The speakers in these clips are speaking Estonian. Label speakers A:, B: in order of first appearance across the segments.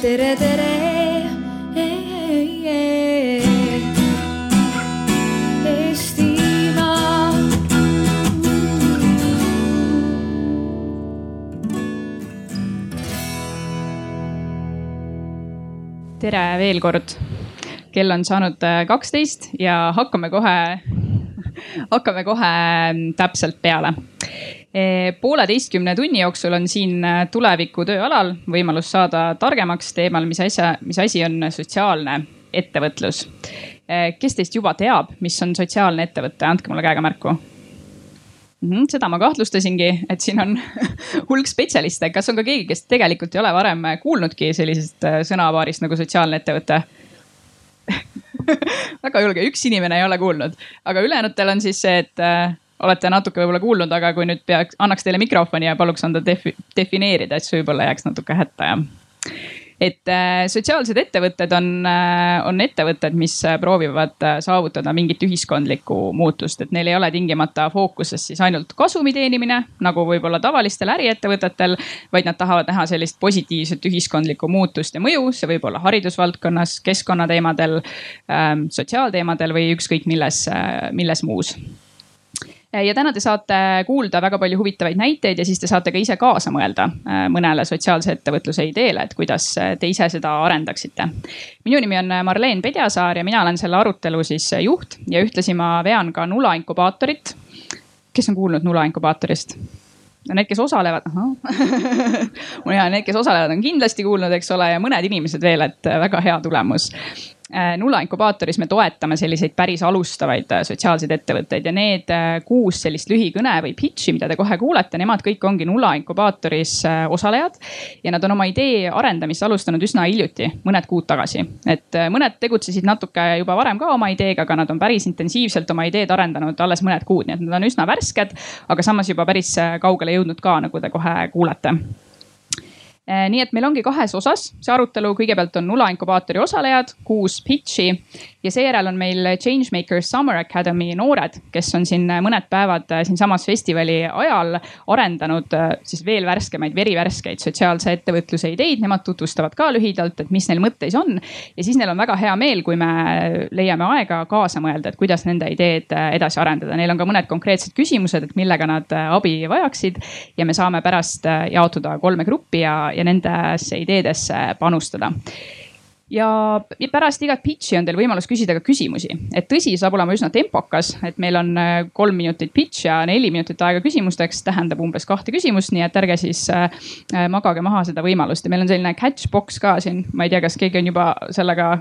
A: tere, tere.
B: Tere veel kord. kell on saanud äh, kaksteist ja hakkame kohe, hakkame kohe mm, täpselt peale. Pooleteistkümne tunni jooksul on siin äh, tuleviku tööalal võimalus saada targemaks teemal, mis asja, mis asi on sotsiaalne ettevõtlus. kes teist juba teab, mis on sotsiaalne ettevõte, andke mulle käega märku. -hmm, seda ma kahtlustasingi, et siin on hulk spetsialiste, kas on ka keegi, kes tegelikult ei ole varem kuulnudki sellisest sõnapaarist nagu sotsiaalne ettevõte? Väga julge, üks inimene ei ole kuulnud, aga ülejäänutel on siis see, et olete natuke võib-olla kuulnud, aga kui nüüd peaks, annaks teile mikrofoni ja paluks anda defi, defineerida, siis võib-olla jääks natuke hätta ja et äh, sotsiaalsed ettevõtted on, äh, on ettevõtted, mis äh, proovivad saavutada mingit ühiskondlikku muutust, et neil ei ole tingimata fookuses siis ainult kasumi teenimine, nagu võib-olla tavalistel äriettevõtetel. vaid nad tahavad näha sellist positiivset ühiskondlikku muutust ja mõju, see võib olla haridusvaldkonnas, keskkonnateemadel, ähm, sotsiaalteemadel või ükskõik milles, milles muus ja täna te saate kuulda väga palju huvitavaid näiteid ja siis te saate ka ise kaasa mõelda äh, mõnele sotsiaalse ettevõtluse ideele, et kuidas äh, te ise seda arendaksite. minu nimi on äh, Marleen Pedjasaar ja mina olen selle arutelu siis juht ja ühtlasi ma vean ka Nula inkubaatorit. kes on kuulnud Nula inkubaatorist? no need, kes osalevad, ja need, kes osalevad, on kindlasti kuulnud, eks ole, ja mõned inimesed veel, et väga hea tulemus Äh, Nulla inkubaatoris me toetame selliseid päris alustavaid äh, sotsiaalseid ettevõtteid ja need äh, kuus sellist lühikõne või pitch'i, mida te kohe kuulete, nemad kõik ongi Nulla inkubaatoris osalejad. ja nad on oma idee arendamist alustanud üsna hiljuti, mõned kuud tagasi. et mõned tegutsesid natuke juba varem ka oma ideega, aga nad on päris intensiivselt oma ideed arendanud alles mõned kuud, nii et nad on üsna värsked, aga samas juba päris kaugele jõudnud ka, nagu te kohe kuulete nii et meil ongi kahes osas see arutelu, kõigepealt on Nula inkubaatori osalejad, kuus pitch'i ja seejärel on meil Changemakers Summer Academy noored, kes on siin mõned päevad eh, siinsamas festivali ajal arendanud eh, siis veel värskemaid, verivärskeid sotsiaalse ettevõtluse ideid. Nemad tutvustavad ka lühidalt, et mis neil mõtteis on ja siis neil on väga hea meel, kui me leiame aega kaasa mõelda, et kuidas nende ideed edasi arendada. Neil on ka mõned konkreetsed küsimused, et millega nad abi vajaksid ja me saame pärast jaotuda kolme gruppi ja, ja nendesse ideedesse panustada. Ja pärast igat pitch'i on teil võimalus küsida ka küsimusi, et tõsi, saab olema üsna tempokas, et meil on äh, kolm minutit pitch ja neli minutit aega küsimusteks, tähendab umbes kahte küsimust, nii et ärge siis äh, magage maha seda võimalust. Ja meil on selline catch box ka siin, ma ei tea, kas keegi on juba sellega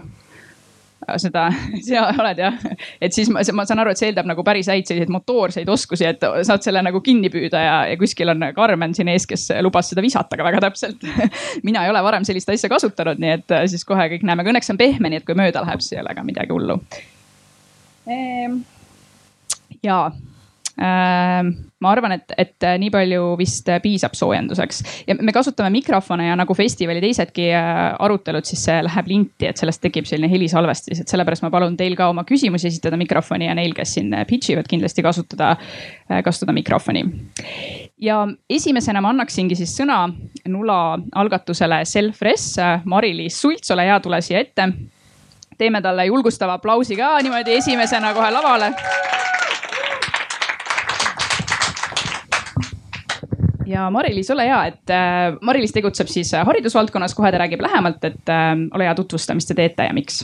B: seda, sina oled jah, et siis ma, ma saan aru, et see eeldab nagu päris häid selliseid motoorseid oskusi, et saad selle nagu kinni püüda ja, ja kuskil on Karmen siin ees, kes lubas seda visata ka väga täpselt. Mina ei ole varem sellist asja kasutanud, nii et siis kohe kõik näeme, aga õnneks on pehme, nii et kui mööda läheb, siis ei ole ka midagi hullu. Ja Ehm, ma arvan, et, et nii palju vist piisab soojenduseks ja me kasutame mikrofone ja nagu festivali teisedki äh, arutelud, siis see läheb linti, et sellest tekib selline helisalvestis, et sellepärast ma palun teil ka oma küsimusi esitada mikrofoni ja neil, kes siin pitch ivad, kindlasti kasutada, äh, kasutada mikrofoni. ja esimesena ma annaksingi siis sõna Nula algatusele Self-Res, Mari-Liis Sults, ole hea, tule siia ette. teeme talle julgustava aplausi ka niimoodi esimesena kohe lavale ja Mari-Liis, ole hea, et äh, Mari-Liis tegutseb siis äh, haridusvaldkonnas, kohe ta räägib lähemalt, et äh, ole hea, tutvusta, mis te teete ja miks.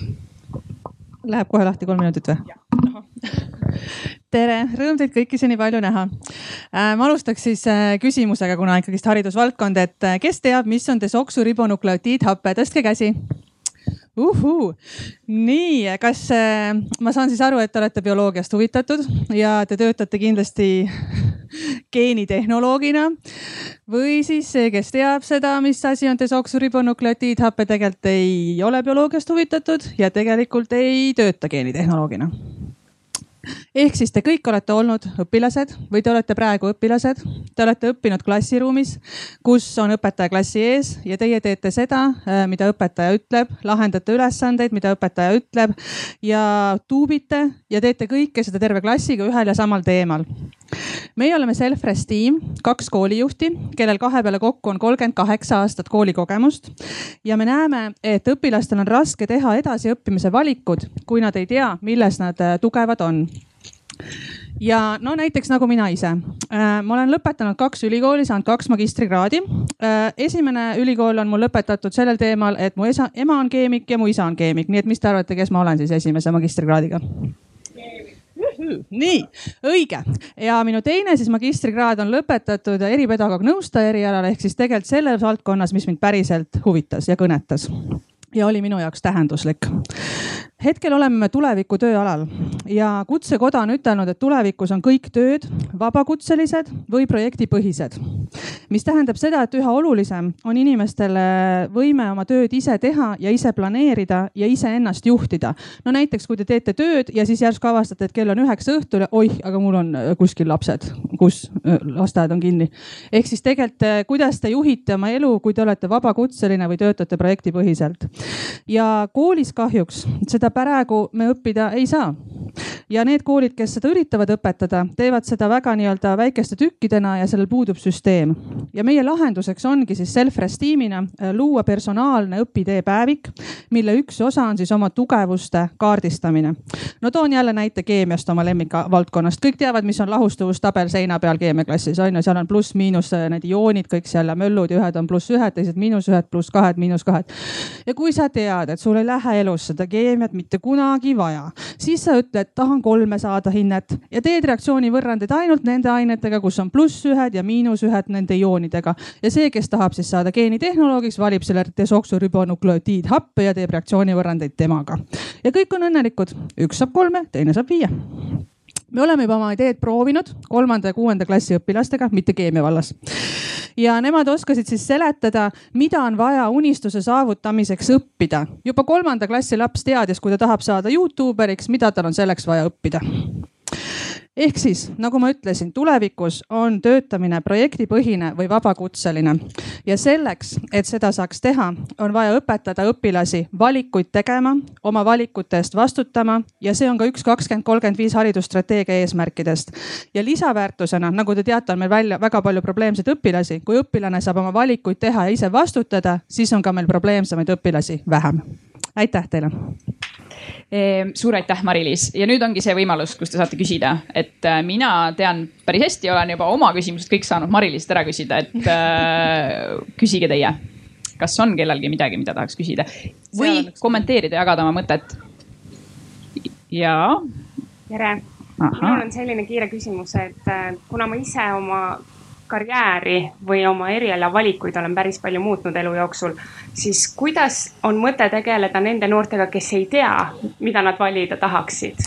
C: Läheb kohe lahti kolm minutit või? tere, rõõm teid kõiki siin nii palju näha äh,. ma alustaks siis äh, küsimusega, kuna ikkagist haridusvaldkond, et kes teab, mis on desoksüribonukleotiidhape, tõstke käsi uhuu, nii, kas ma saan siis aru, et te olete bioloogiast huvitatud ja te töötate kindlasti geenitehnoloogina või siis see, kes teab seda, mis asi on desoksüribonukleotiidhappe, tegelikult ei ole bioloogiast huvitatud ja tegelikult ei tööta geenitehnoloogina ehk siis te kõik olete olnud õpilased või te olete praegu õpilased. Te olete õppinud klassiruumis, kus on õpetaja klassi ees ja teie teete seda, äh, mida õpetaja ütleb, lahendate ülesandeid, mida õpetaja ütleb ja tuubite ja teete kõike seda terve klassiga ühel ja samal teemal. Meie oleme Self-Esteem, kaks koolijuhti, kellel kahe peale kokku on kolmkümmend kaheksa aastat koolikogemust. ja me näeme, et õpilastel on raske teha edasiõppimise valikud, kui nad ei tea, milles nad äh, tugevad on ja no näiteks nagu mina ise, äh, ma olen lõpetanud kaks ülikooli, saanud kaks magistrikraadi. Äh, esimene ülikool on mul lõpetatud sellel teemal, et mu esa, ema on keemik ja mu isa on keemik, nii et mis te arvate, kes ma olen siis esimese magistrikraadiga? Nii, õige. Ja minu teine siis magistrikraad on lõpetatud eripedagoog nõustaja erialal ehk siis tegelikult selles valdkonnas, mis mind päriselt huvitas ja kõnetas. Ja oli minu jaoks tähenduslik hetkel oleme me tuleviku tööalal ja Kutsekoda on ütelnud, et tulevikus on kõik tööd vabakutselised või projektipõhised. mis tähendab seda, et üha olulisem on inimestele võime oma tööd ise teha ja ise planeerida ja iseennast juhtida. no näiteks, kui te teete tööd ja siis järsku avastate, et kell on üheksa õhtul ja oih, aga mul on äh, kuskil lapsed, kus äh, lasteaed on kinni. ehk siis tegelikult, äh, kuidas te juhite oma elu, kui te olete vabakutseline või töötate projektipõhiselt. ja koolis kahjuks seda praegu me õppida ei saa. ja need koolid, kes seda üritavad õpetada, teevad seda väga nii-öelda väikeste tükkidena ja sellel puudub süsteem. ja meie lahenduseks ongi siis self-esteem'ina äh, luua personaalne õpitee päevik, mille üks osa on siis oma tugevuste kaardistamine. no toon jälle näite keemiast, oma lemmikvaldkonnast, kõik teavad, mis on lahustuvustabel seina peal keemiaklassis on ju, seal on pluss-miinus äh, need ioonid kõik seal ja möllud ja ühed on pluss ühed, teised miinus ühed, pluss kahed, miinus kahed. ja kui sa tead, et sul ei lähe elus seda keemiat mitte kunagi vaja. siis sa ütled, tahan kolme saada hinnet ja teed reaktsioonivõrrandeid ainult nende ainetega, kus on plussühed ja miinusühed nende ioonidega. ja see, kes tahab siis saada geenitehnoloogiks, valib selle desoksüribonukleotiidhappe ja teeb reaktsioonivõrrandeid temaga. ja kõik on õnnelikud, üks saab kolme, teine saab viie me oleme juba oma ideed proovinud kolmanda ja kuuenda klassi õpilastega, mitte keemia vallas. ja nemad oskasid siis seletada, mida on vaja unistuse saavutamiseks õppida. juba kolmanda klassi laps teadis, kui ta tahab saada Youtuberiks, mida tal on selleks vaja õppida ehk siis nagu ma ütlesin, tulevikus on töötamine projektipõhine või vabakutseline ja selleks, et seda saaks teha, on vaja õpetada õpilasi valikuid tegema, oma valikute eest vastutama ja see on ka üks kakskümmend kolmkümmend viis haridusstrateegia eesmärkidest. ja lisaväärtusena, nagu te teate, on meil välja väga palju probleemseid õpilasi. kui õpilane saab oma valikuid teha ja ise vastutada, siis on ka meil probleemsemaid õpilasi vähem. Aitäh teile
B: Ehm, suur aitäh, Mari-Liis ja nüüd ongi see võimalus, kus te saate küsida, et äh, mina tean päris hästi, olen juba oma küsimused kõik saanud Mari-Liist ära küsida, et äh, küsige teie. kas on kellelgi midagi, mida tahaks küsida või kommenteerida, jagada oma mõtet? jaa.
A: tere, minul on selline kiire küsimus, et äh, kuna ma ise oma karjääri või oma erialavalikuid olen päris palju muutnud elu jooksul, siis kuidas on mõte tegeleda nende noortega, kes ei tea, mida nad valida tahaksid?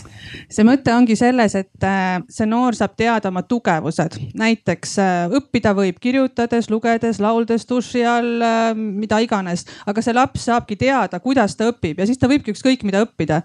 C: see mõte ongi selles, et äh, see noor saab teada oma tugevused, näiteks äh, õppida võib kirjutades, lugedes, lauldes, duši all, äh, mida iganes, aga see laps saabki teada, kuidas ta õpib ja siis ta võibki ükskõik mida õppida.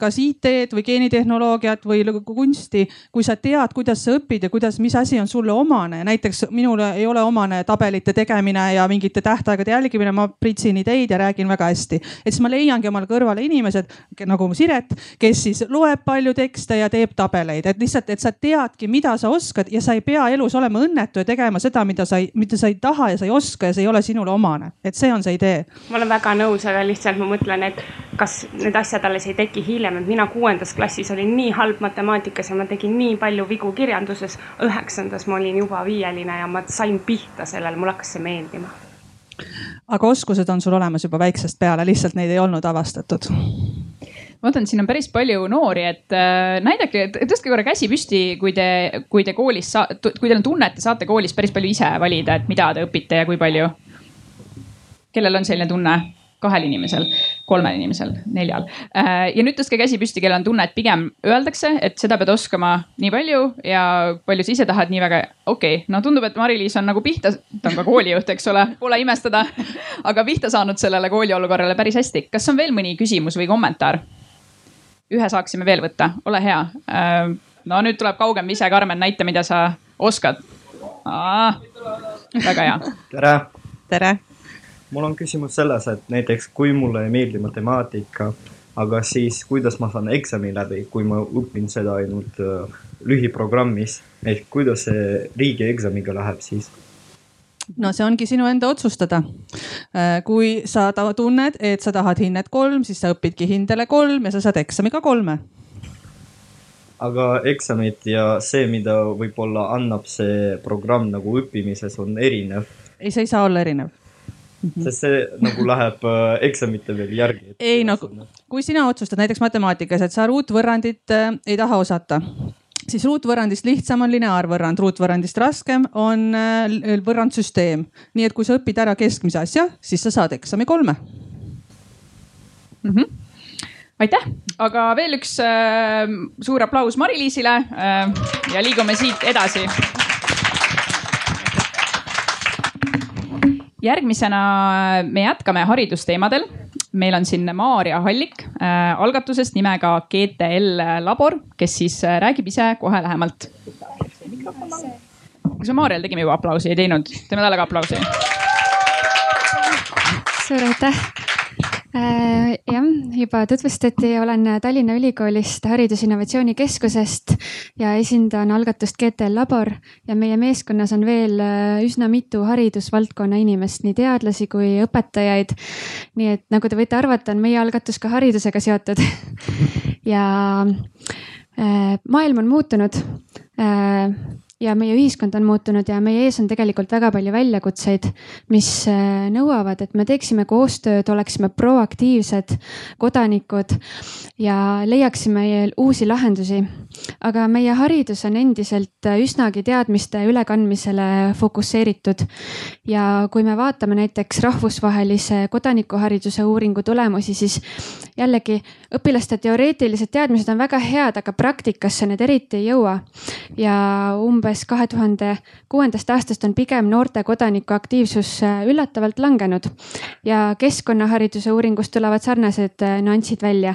C: kas IT-d või geenitehnoloogiat või kunsti, kui sa tead, kuidas sa õpid ja kuidas, mis asi on sulle omane, näiteks minule ei ole omane tabelite tegemine ja mingite tähtaegade jälgimine, ma pritsin ideid ja räägin väga hästi. et siis ma leiangi omale kõrvale inimesed nagu Siret, kes siis loeb palju tekste ja teeb tabeleid, et lihtsalt, et sa teadki, mida sa oskad ja sa ei pea elus olema õnnetu ja tegema seda, mida sa ei, mida sa ei taha ja sa ei oska ja see ei ole sinule omane. et see on see idee.
A: ma olen väga nõus, aga lihtsalt ma mõtlen, et kas need asjad alles ei teki hiljem, et mina kuuendas klassis olin nii halb matemaatikas ja ma tegin nii palju vigu kirjanduses. üheksandas ma olin juba viieline ja ma sain pihta sellele, mulle hakkas see meeldima
C: aga oskused on sul olemas juba väiksest peale, lihtsalt neid ei olnud avastatud
B: ma vaatan, siin on päris palju noori, et äh, näidake, tõstke korra käsi püsti, kui te, kui te koolis, kui teil on tunne, et te saate koolis päris palju ise valida, et mida te õpite ja kui palju. kellel on selline tunne? kahel inimesel, kolmel inimesel, neljal. Äh, ja nüüd tõstke käsi püsti, kellel on tunne, et pigem öeldakse, et seda pead oskama nii palju ja palju sa ise tahad nii väga. okei okay., no tundub, et Mari-Liis on nagu pihta, ta on ka koolijuht, eks ole, pole imestada, aga pihta saanud sellele kooliolukorrale päris hästi. kas on veel mõni küsimus või kommentaar? ühe saaksime veel võtta, ole hea. Äh, no nüüd tuleb kaugem ise, Karmen, näita, mida sa oskad. väga hea.
D: tere.
C: tere
D: mul on küsimus selles, et näiteks kui mulle ei meeldi matemaatika, aga siis kuidas ma saan eksami läbi, kui ma õpin seda ainult äh, lühiprogrammis ehk kuidas see riigieksamiga läheb siis?
C: no see ongi sinu enda otsustada. Äh, kui sa tunned, et sa tahad hinnet kolm, siis sa õpidki hindele kolm ja sa saad eksamiga kolme.
D: aga eksamid ja see, mida võib-olla annab see programm nagu õppimises, on erinev?
C: ei, see ei saa olla erinev
D: Mhm. sest see nagu läheb äh, eksamite veel järgi.
C: ei no kui sina otsustad näiteks matemaatikas, et sa ruutvõrrandit äh, ei taha osata siis ruutvõrrandist lihtsam on lineaarvõrrand, ruutvõrrandist raskem on äh, võrrandsüsteem. nii et kui sa õpid ära keskmise asja, siis sa saad eksami kolme
B: mm. -hmm aitäh, aga veel üks äh, suur aplaus Mari-Liisile äh, ja liigume siit edasi järgmisena me jätkame haridusteemadel. meil on siin Maarja Hallik äh, algatusest nimega GTL Labor, kes siis äh, räägib ise kohe lähemalt. kas me Maarjale tegime juba aplausi, ei teinud? teeme talle ka aplausi.
E: suur aitäh Äh, jah, juba tutvustati, olen Tallinna Ülikoolist Haridusinnovatsiooni Keskusest ja esindan algatust GTL Labor ja meie meeskonnas on veel äh, üsna mitu haridusvaldkonna inimest, nii teadlasi kui õpetajaid. nii et nagu te võite arvata, on meie algatus ka haridusega seotud ja äh, maailm on muutunud ja meie ühiskond on muutunud ja meie ees on tegelikult väga palju väljakutseid, mis äh, nõuavad, et me teeksime koostööd, oleksime proaktiivsed kodanikud ja leiaksime uusi lahendusi. aga meie haridus on endiselt üsnagi teadmiste ülekandmisele fokusseeritud. ja kui me vaatame näiteks rahvusvahelise kodanikuhariduse uuringu tulemusi, siis jällegi õpilaste teoreetilised teadmised on väga head, aga praktikasse need eriti ei jõua. ja umbes kahe tuhande kuuendast aastast on pigem noorte kodanike aktiivsus äh, üllatavalt langenud ja keskkonnahariduse uuringust tulevad sarnased äh, nüansid välja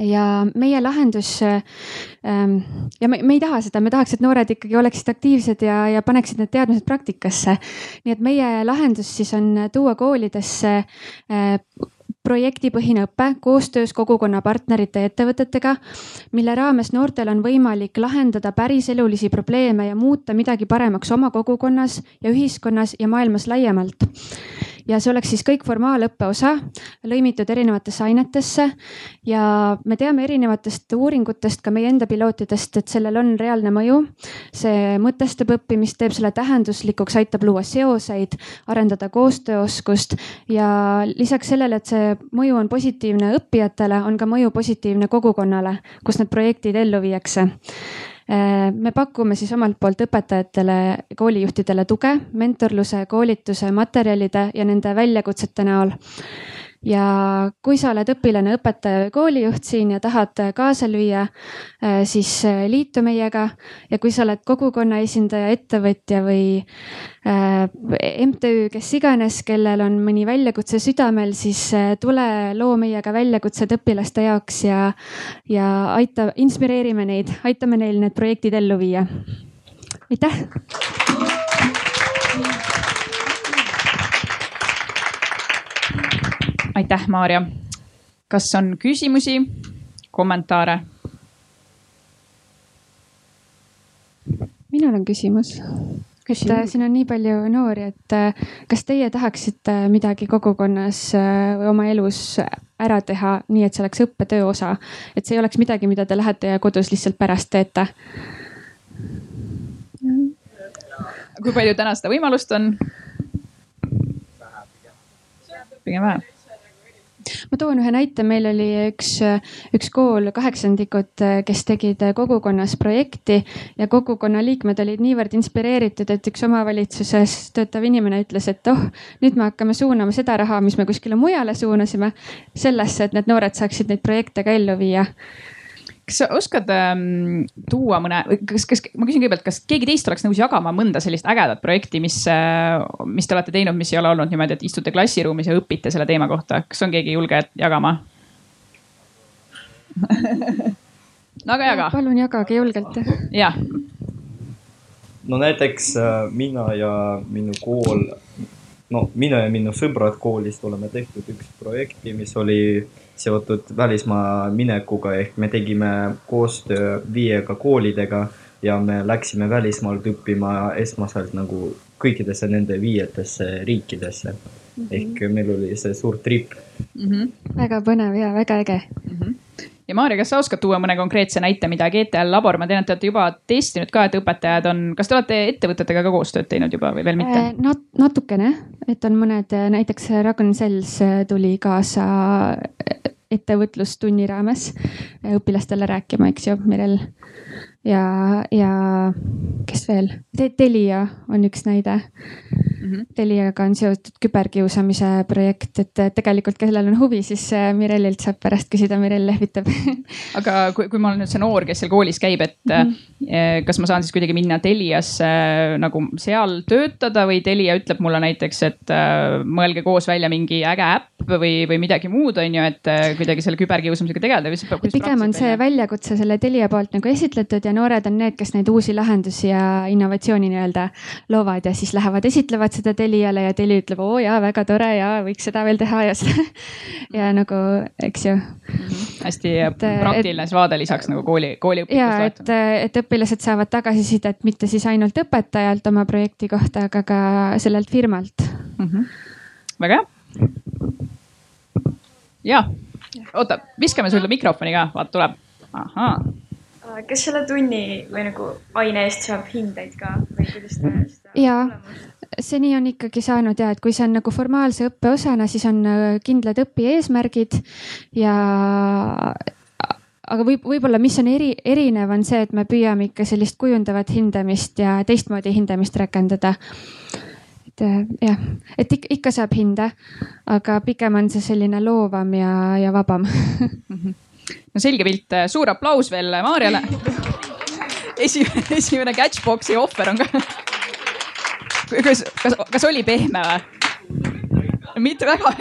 E: ja meie lahendus ähm, ja me, me ei taha seda, me tahaks, et noored ikkagi oleksid aktiivsed ja, ja paneksid need teadmised praktikasse. nii et meie lahendus siis on tuua koolidesse äh, projektipõhine õpe koostöös kogukonna partnerite ja ettevõtetega, mille raames noortel on võimalik lahendada päriselulisi probleeme ja muuta midagi paremaks oma kogukonnas ja ühiskonnas ja maailmas laiemalt ja see oleks siis kõik formaalõppe osa, lõimitud erinevatesse ainetesse. ja me teame erinevatest uuringutest, ka meie enda pilootidest, et sellel on reaalne mõju. see mõtestab õppimist, teeb selle tähenduslikuks, aitab luua seoseid, arendada koostööoskust ja lisaks sellele, et see mõju on positiivne õppijatele, on ka mõju positiivne kogukonnale, kus need projektid ellu viiakse me pakume siis omalt poolt õpetajatele, koolijuhtidele tuge mentorluse, koolituse, materjalide ja nende väljakutsete näol ja kui sa oled õpilane, õpetaja või koolijuht siin ja tahad kaasa lüüa, äh, siis äh, liitu meiega. ja kui sa oled kogukonna esindaja, ettevõtja või äh, MTÜ, kes iganes, kellel on mõni väljakutse südamel, siis tule loo meiega väljakutsed õpilaste jaoks ja, ja aita, inspireerime neid, aitame neil need projektid ellu viia. aitäh.
B: Aitäh, Maarja. kas on küsimusi, kommentaare?
E: minul on küsimus. et äh, siin on nii palju noori, et äh, kas teie tahaksite midagi kogukonnas äh, või oma elus ära teha, nii et see oleks õppetöö osa, et see ei oleks midagi, mida te lähete ja kodus lihtsalt pärast teete?
B: kui palju täna seda võimalust on? pigem vähe
E: ma toon ühe näite, meil oli üks, üks kool, kaheksandikud, kes tegid kogukonnas projekti ja kogukonna liikmed olid niivõrd inspireeritud, et üks omavalitsuses töötav inimene ütles, et oh, nüüd me hakkame suunama seda raha, mis me kuskile mujale suunasime, sellesse, et need noored saaksid neid projekte ka ellu viia
B: kas sa oskad ähm, tuua mõne, kas, kas ma küsin kõigepealt, kas keegi teist oleks nõus jagama mõnda sellist ägedat projekti, mis äh,, mis te olete teinud, mis ei ole olnud niimoodi, et istute klassiruumis ja õpite selle teema kohta, kas on keegi julge jagama no aga jaga.
E: palun jagage julgelt.
B: jah.
D: no näiteks äh, mina ja minu kool no mina ja minu sõbrad koolist oleme tehtud üks projekti, mis oli seotud välismaa minekuga ehk me tegime koostöö viiega koolidega ja me läksime välismaalt õppima esmaselt nagu kõikidesse nende viietesse riikidesse mm. -hmm. ehk meil oli see suur trip
E: mm. -hmm. väga põnev ja väga äge mm.
B: -hmm ja Maarja, kas sa oskad tuua mõne konkreetse näite, mida GTL Labor, ma tean, et te olete juba testinud ka, et õpetajad on, kas te olete ettevõtetega ka koostööd teinud juba või veel mitte äh,?
E: Nat-, natukene, et on mõned, näiteks Ragn Sells tuli kaasa ettevõtlustunni raames õpilastele rääkima, eks ju, Mirel. Ja, ja kes veel Te, Telia on üks näide mm. -hmm. Teliaga on seotud küberkiusamise projekt, et tegelikult, kellel on huvi, siis äh, Mirellilt saab pärast küsida, Mirel lehvitab
B: aga kui, kui ma olen nüüd see noor, kes seal koolis käib, et mm -hmm. kas ma saan siis kuidagi minna Teliasse nagu seal töötada või Telia ütleb mulle näiteks, et mõelge koos välja mingi äge äpp või, või midagi muud, on ju, et kuidagi selle küberkiusamisega tegeleda või
E: siis. pigem on see väljakutse selle Telia poolt nagu esitletud ja noored on need, kes neid uusi lahendusi ja innovatsiooni nii-öelda loovad ja siis lähevad esitlevad seda Teliale ja Teli ütleb, oo jaa, väga tore ja võiks seda veel teha ja seda ja nagu, eks ju mm.
B: -hmm. hästi et, praktiline et, vaade lisaks nagu kooli, kooli
E: õpikust. ja et, et õpilased saavad tagasisidet mitte siis ainult õpetajalt oma projekti kohta, aga ka sellelt firmalt mm.
B: -hmm. väga hea. ja, oota, viskame sulle mikrofoni ka, vaata tuleb. ahaa
F: kas selle tunni või nagu aine eest saab hindeid ka või kuidas te
E: seda? jaa, seni on ikkagi saanud ja et kui see on nagu formaalse õppe osana, siis on äh, kindlad õpieesmärgid ja aga võib, võib-olla, mis on eri, erinev, on see, et me püüame ikka sellist kujundavat hindamist ja teistmoodi hindamist rakendada. et äh, jah, et ikka, ikka saab hinde, aga pigem on see selline loovam ja, ja vabam
B: no selge pilt, suur aplaus veel Maarjale. esimene, esimene catchbox'i ohver on ka kas, kas, kas oli pehme või? mitte väga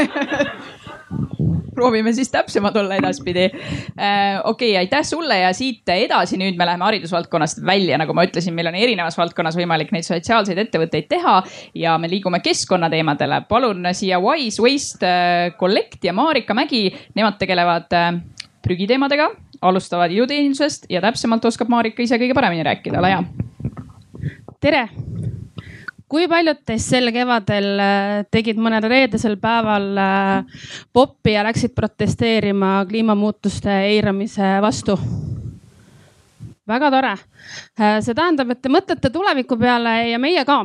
B: proovime siis täpsemad olla edaspidi äh,. okei aitäh sulle ja siit edasi nüüd me läheme haridusvaldkonnast välja, nagu ma ütlesin, meil on erinevas valdkonnas võimalik neid sotsiaalseid ettevõtteid teha ja me liigume keskkonnateemadele. palun siia Wise Waste äh, Collect ja Marika Mägi, nemad tegelevad äh, prügiteemadega, alustavad iluteenindusest ja täpsemalt oskab Marika ise kõige paremini rääkida, ole hea.
G: tere kui paljud teist sel kevadel äh, tegid mõnel reedesel päeval äh, poppi ja läksid protesteerima kliimamuutuste eiramise vastu? väga tore. Äh, see tähendab, et te mõtlete tuleviku peale ja meie ka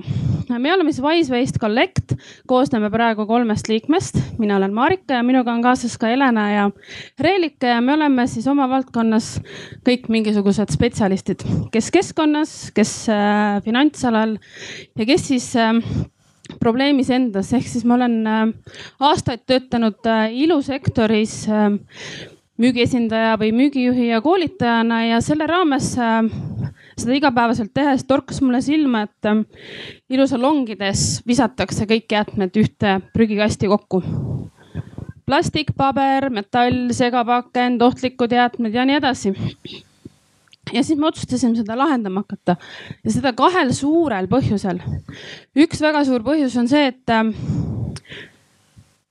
G: me oleme siis Wise Waste Collect, koosneme praegu kolmest liikmest. mina olen Marika ja minuga on kaasas ka Helena ja Reelike ja me oleme siis oma valdkonnas kõik mingisugused spetsialistid, kes keskkonnas, kes äh, finantsalal ja kes siis äh, probleemis endas, ehk siis ma olen äh, aastaid töötanud äh, ilusektoris äh, müügiesindaja või müügijuhi ja koolitajana ja selle raames äh, seda igapäevaselt tehes torkas mulle silma, et ähm, ilusalongides visatakse kõik jäätmed ühte prügikasti kokku. plastik, paber, metall, segapakend, ohtlikud jäätmed ja nii edasi ja siis me otsustasime seda lahendama hakata ja seda kahel suurel põhjusel. üks väga suur põhjus on see, et ähm,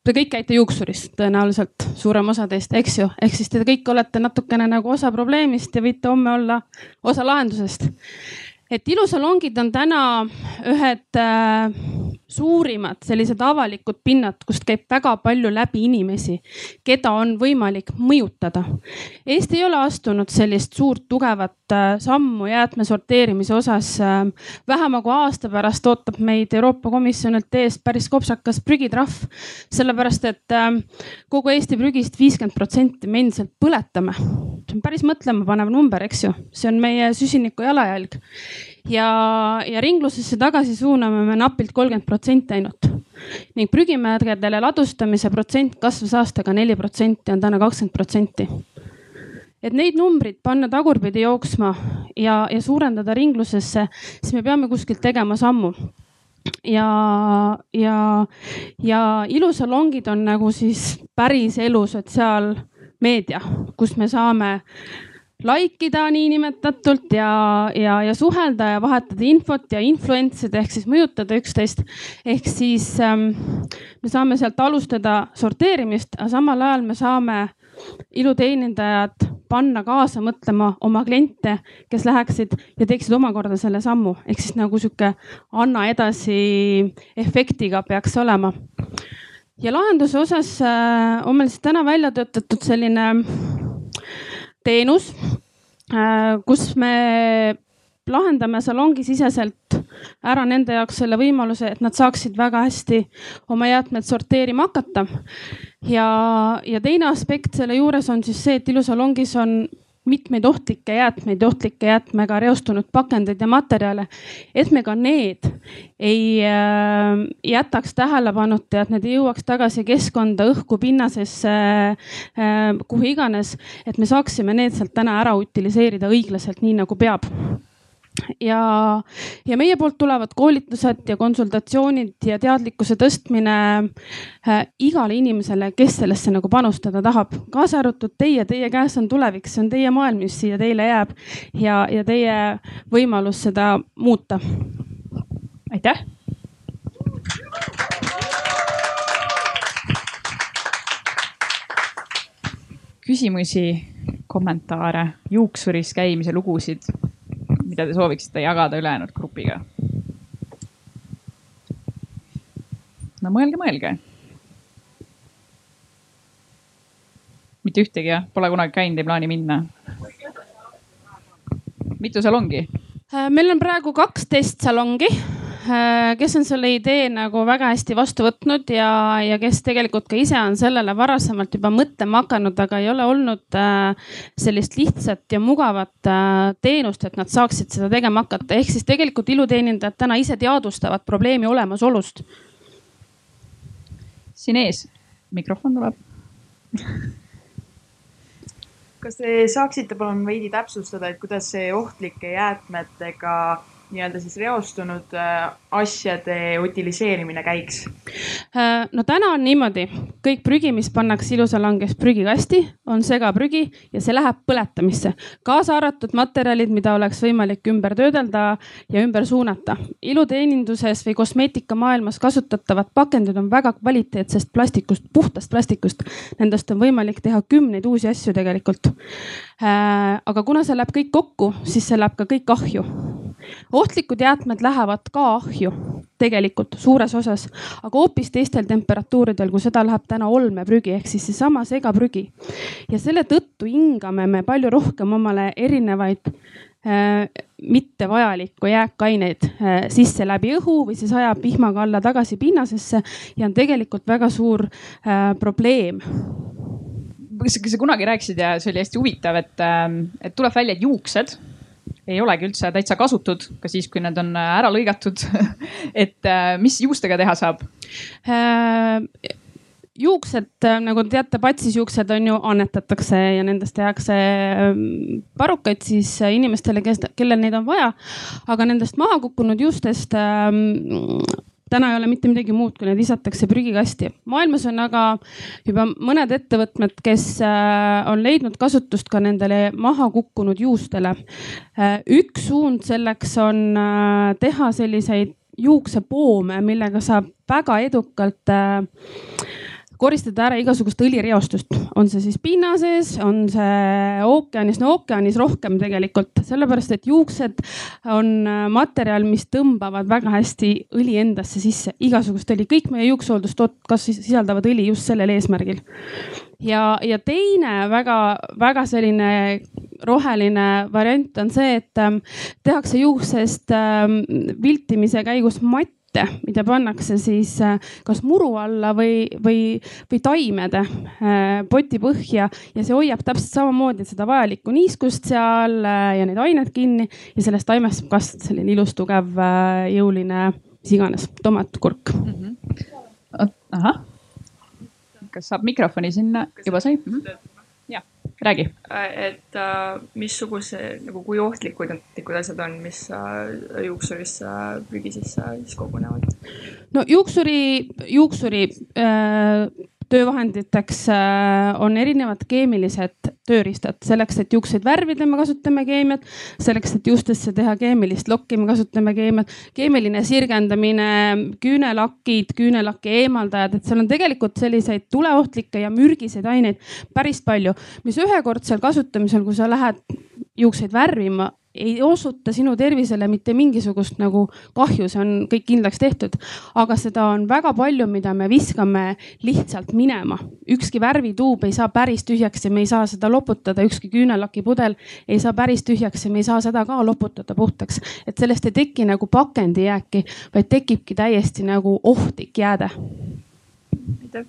G: Te kõik käite juuksuris tõenäoliselt, suurem osa teist, eks ju, ehk siis te kõik olete natukene nagu osa probleemist ja võite homme olla osa lahendusest. Et ilusalongid on täna ühed äh, suurimad sellised avalikud pinnad, kust käib väga palju läbi inimesi, keda on võimalik mõjutada. Eesti ei ole astunud sellist suurt tugevat äh, sammu jäätme sorteerimise osas. Äh, vähema kui aasta pärast ootab meid Euroopa Komisjonilt ees päris kopsakas prügitrahv, sellepärast et äh, kogu Eesti prügist viiskümmend protsenti me endiselt põletame. see on päris mõtlemapanev number, eks ju, see on meie süsiniku jalajälg ja, ja ringlusesse tagasi suuname me napilt kolmkümmend protsenti ainult. ning prügimägedele ladustamise protsent kasvas aastaga neli protsenti, on täna kakskümmend protsenti. et neid numbreid panna tagurpidi jooksma ja, ja suurendada ringlusesse, siis me peame kuskilt tegema sammu ja, ja, ja ilusalongid on nagu siis päris elu sotsiaalmeedia, kus me saame like ida niinimetatult ja, ja, ja suhelda ja vahetada infot ja influence ida ehk siis mõjutada üksteist. ehk siis ähm, me saame sealt alustada sorteerimist, aga samal ajal me saame iluteenindajad panna kaasa mõtlema oma kliente, kes läheksid ja teeksid omakorda selle sammu, ehk siis nagu sihuke anna edasi efektiga peaks olema. ja lahenduse osas äh, on meil siis täna välja töötatud selline teenus, äh, kus me lahendame salongisiseselt ära nende jaoks selle võimaluse, et nad saaksid väga hästi oma jäätmed sorteerima hakata. ja, ja teine aspekt selle juures on siis see, et ilusalongis on mitmeid ohtlikke jäätmeid, ohtlike jäätmega reostunud pakendeid ja materjale. et me ka need ei äh, jätaks tähelepanuta ja et need ei jõuaks tagasi keskkonda, õhku, pinnasesse äh,, kuhu iganes. et me saaksime need sealt täna ära utiliseerida õiglaselt, nii nagu peab ja, ja meie poolt tulevad koolitused ja konsultatsioonid ja teadlikkuse tõstmine äh, igale inimesele, kes sellesse nagu panustada tahab, kaasa arvatud teie, teie käes on tulevik, see on teie maailm, mis siia teile jääb ja, ja teie võimalus seda muuta.
B: aitäh. küsimusi, kommentaare, juuksuris käimise lugusid mida te sooviksite jagada ülejäänud grupiga? no mõelge, mõelge. mitte ühtegi jah, pole kunagi käinud, ei plaani minna. mitu salongi?
G: Äh, meil on praegu kaksteist salongi kes on selle idee nagu väga hästi vastu võtnud ja, ja kes tegelikult ka ise on sellele varasemalt juba mõtlema hakanud, aga ei ole olnud äh, sellist lihtsat ja mugavat äh, teenust, et nad saaksid seda tegema hakata. ehk siis tegelikult iluteenindajad täna ise teadvustavad probleemi olemasolust.
B: siin ees, mikrofon tuleb
H: kas te saaksite palun veidi täpsustada, et kuidas see ohtlike jäätmetega nii-öelda siis reostunud äh, asjade utiliseerimine käiks?
G: Äh, no täna on niimoodi, kõik prügi, mis pannakse ilusalanges prügikasti, on segaprügi ja see läheb põletamisse, kaasa arvatud materjalid, mida oleks võimalik ümber töödelda ja ümber suunata. iluteeninduses või kosmeetikamaailmas kasutatavad pakendid on väga kvaliteetsest plastikust, puhtast plastikust. Nendest on võimalik teha kümneid uusi asju tegelikult. Äh, aga kuna see läheb kõik kokku, siis see läheb ka kõik ahju ohtlikud jäätmed lähevad ka ahju tegelikult suures osas, aga hoopis teistel temperatuuridel, kui seda läheb täna olmeprügi ehk siis seesama segaprügi. ja selle tõttu hingame me palju rohkem omale erinevaid äh, mittevajalikku jääkaineid äh, sisse läbi õhu või see sajab vihmaga alla tagasi pinnasesse ja on tegelikult väga suur äh, probleem
B: kas sa kunagi rääkisid ja see oli hästi huvitav, et, äh, et tuleb välja, et juuksed ei olegi üldse täitsa kasutud, ka siis, kui need on äh, ära lõigatud et äh, mis juustega teha saab
G: äh,? juuksed, nagu te teate, patsisjuuksed on ju, annetatakse ja nendest tehakse ähm, parukaid siis inimestele, kes, kellel neid on vaja. aga nendest maha kukkunud juustest ähm, täna ei ole mitte midagi muud, kui need visatakse prügikasti. maailmas on aga juba mõned ettevõtmed, kes äh, on leidnud kasutust ka nendele maha kukkunud juustele. Äh, üks suund selleks on äh, teha selliseid juuksepoome, millega saab väga edukalt koristada ära igasugust õlireostust, on see siis pinna sees, on see ookeanis, no ookeanis rohkem tegelikult, sellepärast et juuksed on äh, materjal, mis tõmbavad väga hästi õli endasse sisse, igasugust õli, kõik meie juuksehooldustooted kas sisaldavad õli just sellel eesmärgil. ja, ja teine väga-väga selline roheline variant on see, et ähm, tehakse juuksest ähm, viltimise käigus matt potte, mida pannakse siis äh, kas muru alla või, või, või taimede äh, poti põhja ja see hoiab täpselt samamoodi seda vajalikku niiskust seal äh, ja neid aineid kinni ja sellest taimest kasvada selline ilus, tugev, jõuline, mis iganes, tomatkurk mm.
B: -hmm. ahah, kas saab mikrofoni sinna, juba sai mm? -hmm räägi.
H: Äh, et äh, missuguse nagu, kui ohtlikud need asjad on, mis äh, juuksurisse prügi sisse siis kogunevad?
G: no juuksuri, juuksuri äh, töövahenditeks äh, on erinevad keemilised tööriistad, selleks, et juukseid värvida, me kasutame keemiat, selleks, et juustesse teha keemilist lokki, me kasutame keemiat, keemiline sirgendamine, küünelakid, küünelaki eemaldajad, et seal on tegelikult selliseid tuleohtlikke ja mürgiseid aineid päris palju, mis ühekordsel kasutamisel, kui sa lähed juukseid värvima ei osuta sinu tervisele mitte mingisugust nagu kahju, see on kõik kindlaks tehtud. aga seda on väga palju, mida me viskame lihtsalt minema. ükski värvituub ei saa päris tühjaks ja me ei saa seda loputada, ükski küünelakipudel ei saa päris tühjaks ja me ei saa seda ka loputada puhtaks. et sellest ei teki nagu pakendijääki, vaid tekibki täiesti nagu ohtlik jääde
B: aitäh.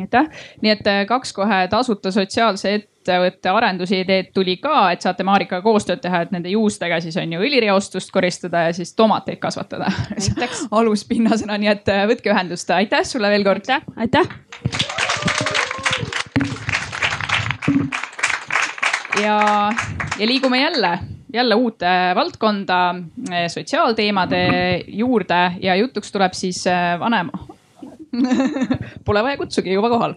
B: Aitäh, nii et äh, kaks kohe tasuta sotsiaalse ettevõtte arendusideed tuli ka, et saate Marikaga koostööd teha, et nende juustega siis on ju õlireostust koristada ja siis tomateid kasvatada. Aluspinnasena, nii et äh, võtke ühendust, aitäh sulle veel kord.
G: aitäh, aitäh.
B: ja, ja liigume jälle jälle uute valdkonda, äh, sotsiaalteemade juurde ja jutuks tuleb siis vanema Pole vaja kutsugi, juba kohal.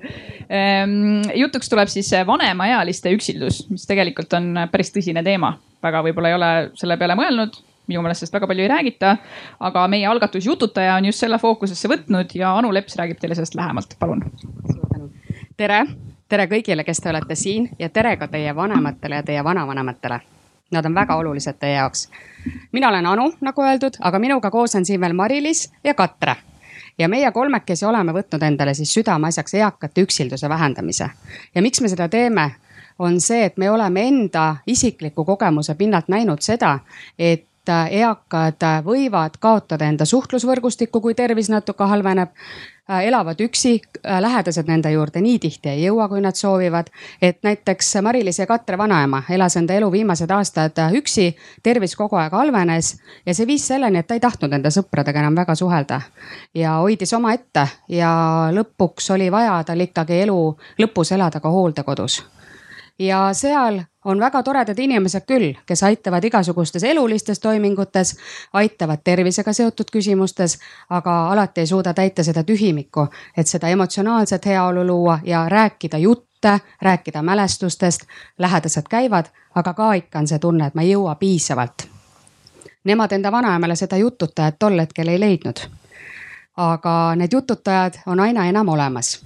B: Ehm, jutuks tuleb siis vanemaealiste üksildus, mis tegelikult on päris tõsine teema. väga võib-olla ei ole selle peale mõelnud minu meelest sellest väga palju ei räägita. aga meie algatus Jututaja on just selle fookusesse võtnud ja Anu Leps räägib teile sellest lähemalt, palun.
I: tere, tere kõigile, kes te olete siin ja tere ka teie vanematele ja teie vanavanematele. Nad on väga olulised teie jaoks. mina olen Anu, nagu öeldud, aga minuga koos on siin veel Mari-Liis ja Katre ja meie kolmekesi oleme võtnud endale siis südameasjaks eakate üksilduse vähendamise. ja miks me seda teeme? on see, et me oleme enda isikliku kogemuse pinnalt näinud seda, et eakad võivad kaotada enda suhtlusvõrgustikku, kui tervis natuke halveneb. Äh, elavad üksi, äh, lähedased nende juurde nii tihti ei jõua, kui nad soovivad. et näiteks Mari-Liis ja Katre vanaema elas enda elu viimased aastad äh, üksi, tervis kogu aeg halvenes ja see viis selleni, et ta ei tahtnud enda sõpradega enam väga suhelda. ja hoidis omaette ja lõpuks oli vaja tal ikkagi elu lõpus elada ka hooldekodus ja seal on väga toredad inimesed küll, kes aitavad igasugustes elulistes toimingutes, aitavad tervisega seotud küsimustes, aga alati ei suuda täita seda tühimikku, et seda emotsionaalset heaolu luua ja rääkida jutte, rääkida mälestustest. lähedased käivad, aga ka ikka on see tunne, et ma ei jõua piisavalt. Nemad enda vanaemale seda jututajat tol hetkel ei leidnud. aga need jututajad on aina enam olemas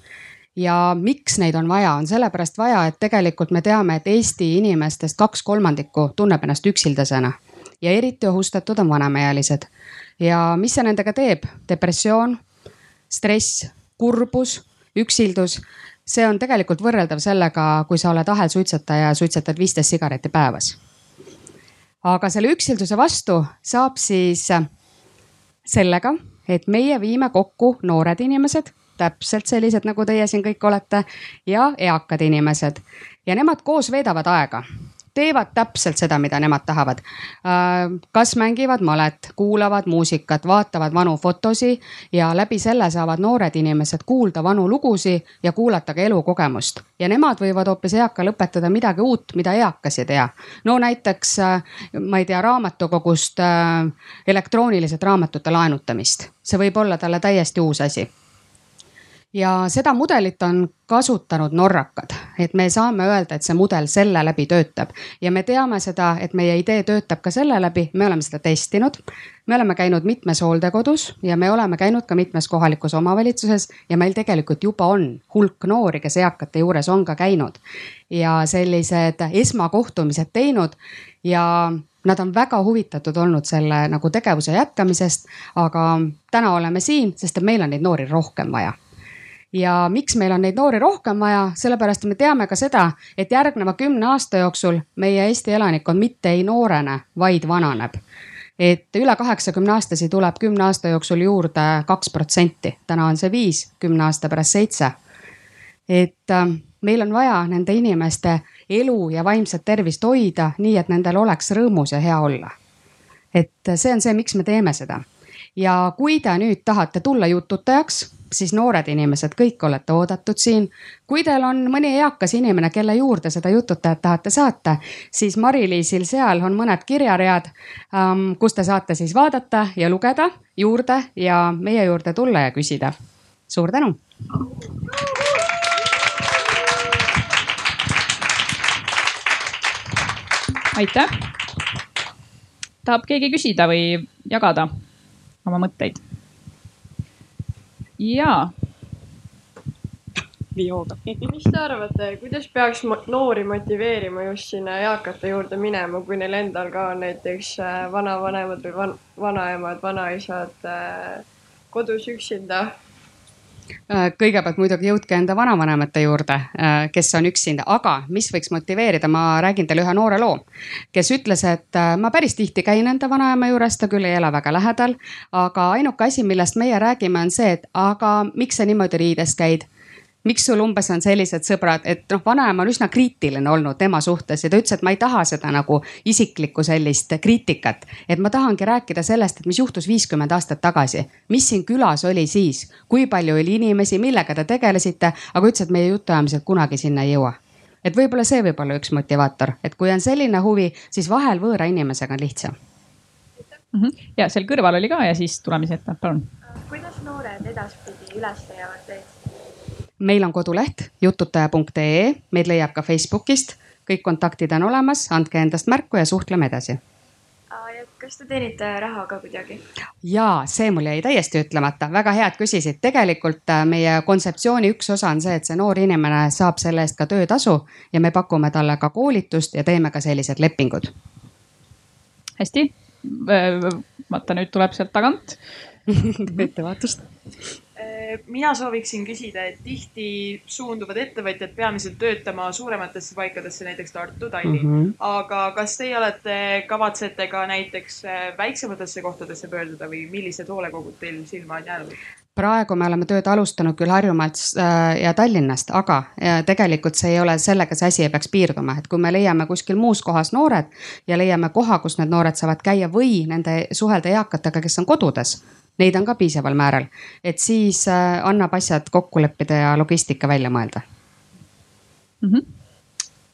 I: ja miks neid on vaja, on sellepärast vaja, et tegelikult me teame, et Eesti inimestest kaks kolmandikku tunneb ennast üksildasena ja eriti ohustatud on vanemaealised. ja mis see nendega teeb? depressioon, stress, kurbus, üksildus, see on tegelikult võrreldav sellega, kui sa oled ahelsuitsetaja ja suitsetad viisteist sigareti päevas. aga selle üksilduse vastu saab siis sellega, et meie viime kokku noored inimesed täpselt sellised, nagu teie siin kõik olete ja eakad inimesed ja nemad koos veedavad aega teevad täpselt seda, mida nemad tahavad. Äh, kas mängivad malet, kuulavad muusikat, vaatavad vanu fotosi ja läbi selle saavad noored inimesed kuulda vanu lugusid ja kuulata ka elukogemust. ja nemad võivad hoopis eakal õpetada midagi uut, mida eakas ei tea. no näiteks, äh, ma ei tea, raamatukogust äh, elektrooniliselt raamatute laenutamist, see võib olla talle täiesti uus asi ja seda mudelit on kasutanud norrakad, et me saame öelda, et see mudel selle läbi töötab ja me teame seda, et meie idee töötab ka selle läbi, me oleme seda testinud. me oleme käinud mitmes hooldekodus ja me oleme käinud ka mitmes kohalikus omavalitsuses ja meil tegelikult juba on hulk noori, kes eakate juures on ka käinud ja sellised esmakohtumised teinud ja nad on väga huvitatud olnud selle nagu tegevuse jätkamisest. aga täna oleme siin, sest et meil on neid noori rohkem vaja ja miks meil on neid noori rohkem vaja, sellepärast me teame ka seda, et järgneva kümne aasta jooksul meie Eesti elanikkond mitte ei noorene, vaid vananeb. et üle kaheksakümne aastasi tuleb kümne aasta jooksul juurde kaks protsenti, täna on see viis, kümne aasta pärast seitse. et äh, meil on vaja nende inimeste elu ja vaimset tervist hoida nii, et nendel oleks rõõmus ja hea olla. et see on see, miks me teeme seda ja kui te nüüd tahate tulla jututajaks siis noored inimesed, kõik olete oodatud siin. kui teil on mõni eakas inimene, kelle juurde seda jututajat tahate saata, siis Mari-Liisil seal on mõned kirjaread, ähm, kus te saate siis vaadata ja lugeda juurde ja meie juurde tulla ja küsida. suur tänu.
B: aitäh. tahab keegi küsida või jagada oma mõtteid? Jaa.
J: Viooga. mis te arvate, kuidas peaks noori motiveerima just sinna eakate juurde minema, kui neil endal ka on näiteks äh, vanavanemad või van, vanaemad, vanaisad äh, kodus üksinda
I: kõigepealt muidugi jõudke enda vanavanemate juurde, äh, kes on üksinda, aga mis võiks motiveerida, ma räägin teile ühe noore loo. kes ütles, et äh, ma päris tihti käin enda vanaema juures, ta küll ei ela väga lähedal, aga ainuke asi, millest meie räägime, on see, et aga miks sa niimoodi riides käid miks sul umbes on sellised sõbrad, et noh, vanaema on üsna kriitiline olnud tema suhtes ja ta ütles, et ma ei taha seda nagu isiklikku sellist kriitikat. et ma tahangi rääkida sellest, et mis juhtus viiskümmend aastat tagasi, mis siin külas oli siis, kui palju oli inimesi, millega te tegelesite, aga ütles, et meie jutuajamised kunagi sinna ei jõua et võib-olla see võib olla üks motivaator, et kui on selline huvi, siis vahel võõra inimesega on lihtsam
B: mm. -hmm. ja seal kõrval oli ka ja siis tuleme siia ette, palun.
F: kuidas noored edaspidi üles leiavad teid?
I: Meil on koduleht jututaja.ee, meid leiab ka Facebookist, kõik kontaktid on olemas, andke endast märku ja suhtleme edasi
F: kas te teenite raha ka kuidagi?
I: ja see mul jäi täiesti ütlemata, väga hea, et küsisid. tegelikult äh, meie kontseptsiooni üks osa on see, et see noor inimene saab selle eest ka töötasu ja me pakume talle ka koolitust ja teeme ka sellised lepingud.
B: hästi, vaata nüüd tuleb sealt tagant
I: ettevaatust
H: mina sooviksin küsida, et tihti suunduvad ettevõtjad peamiselt töötama suurematesse paikadesse, näiteks Tartu, Tallinn mm. -hmm. aga kas teie olete, kavatsete ka näiteks äh, väiksematesse kohtadesse pöörduda või millised hoolekogud teil silma on jäänud?
I: praegu me oleme tööd alustanud küll Harjumaalt äh, ja Tallinnast, aga äh, tegelikult see ei ole sellega see asi ei peaks piirduma, et kui me leiame kuskil muus kohas noored ja leiame koha, kus need noored saavad käia või nende suhelda eakatega, kes on kodudes neid on ka piisaval määral, et siis äh, annab asjad kokku leppida ja logistika välja mõelda
B: mm. -hmm.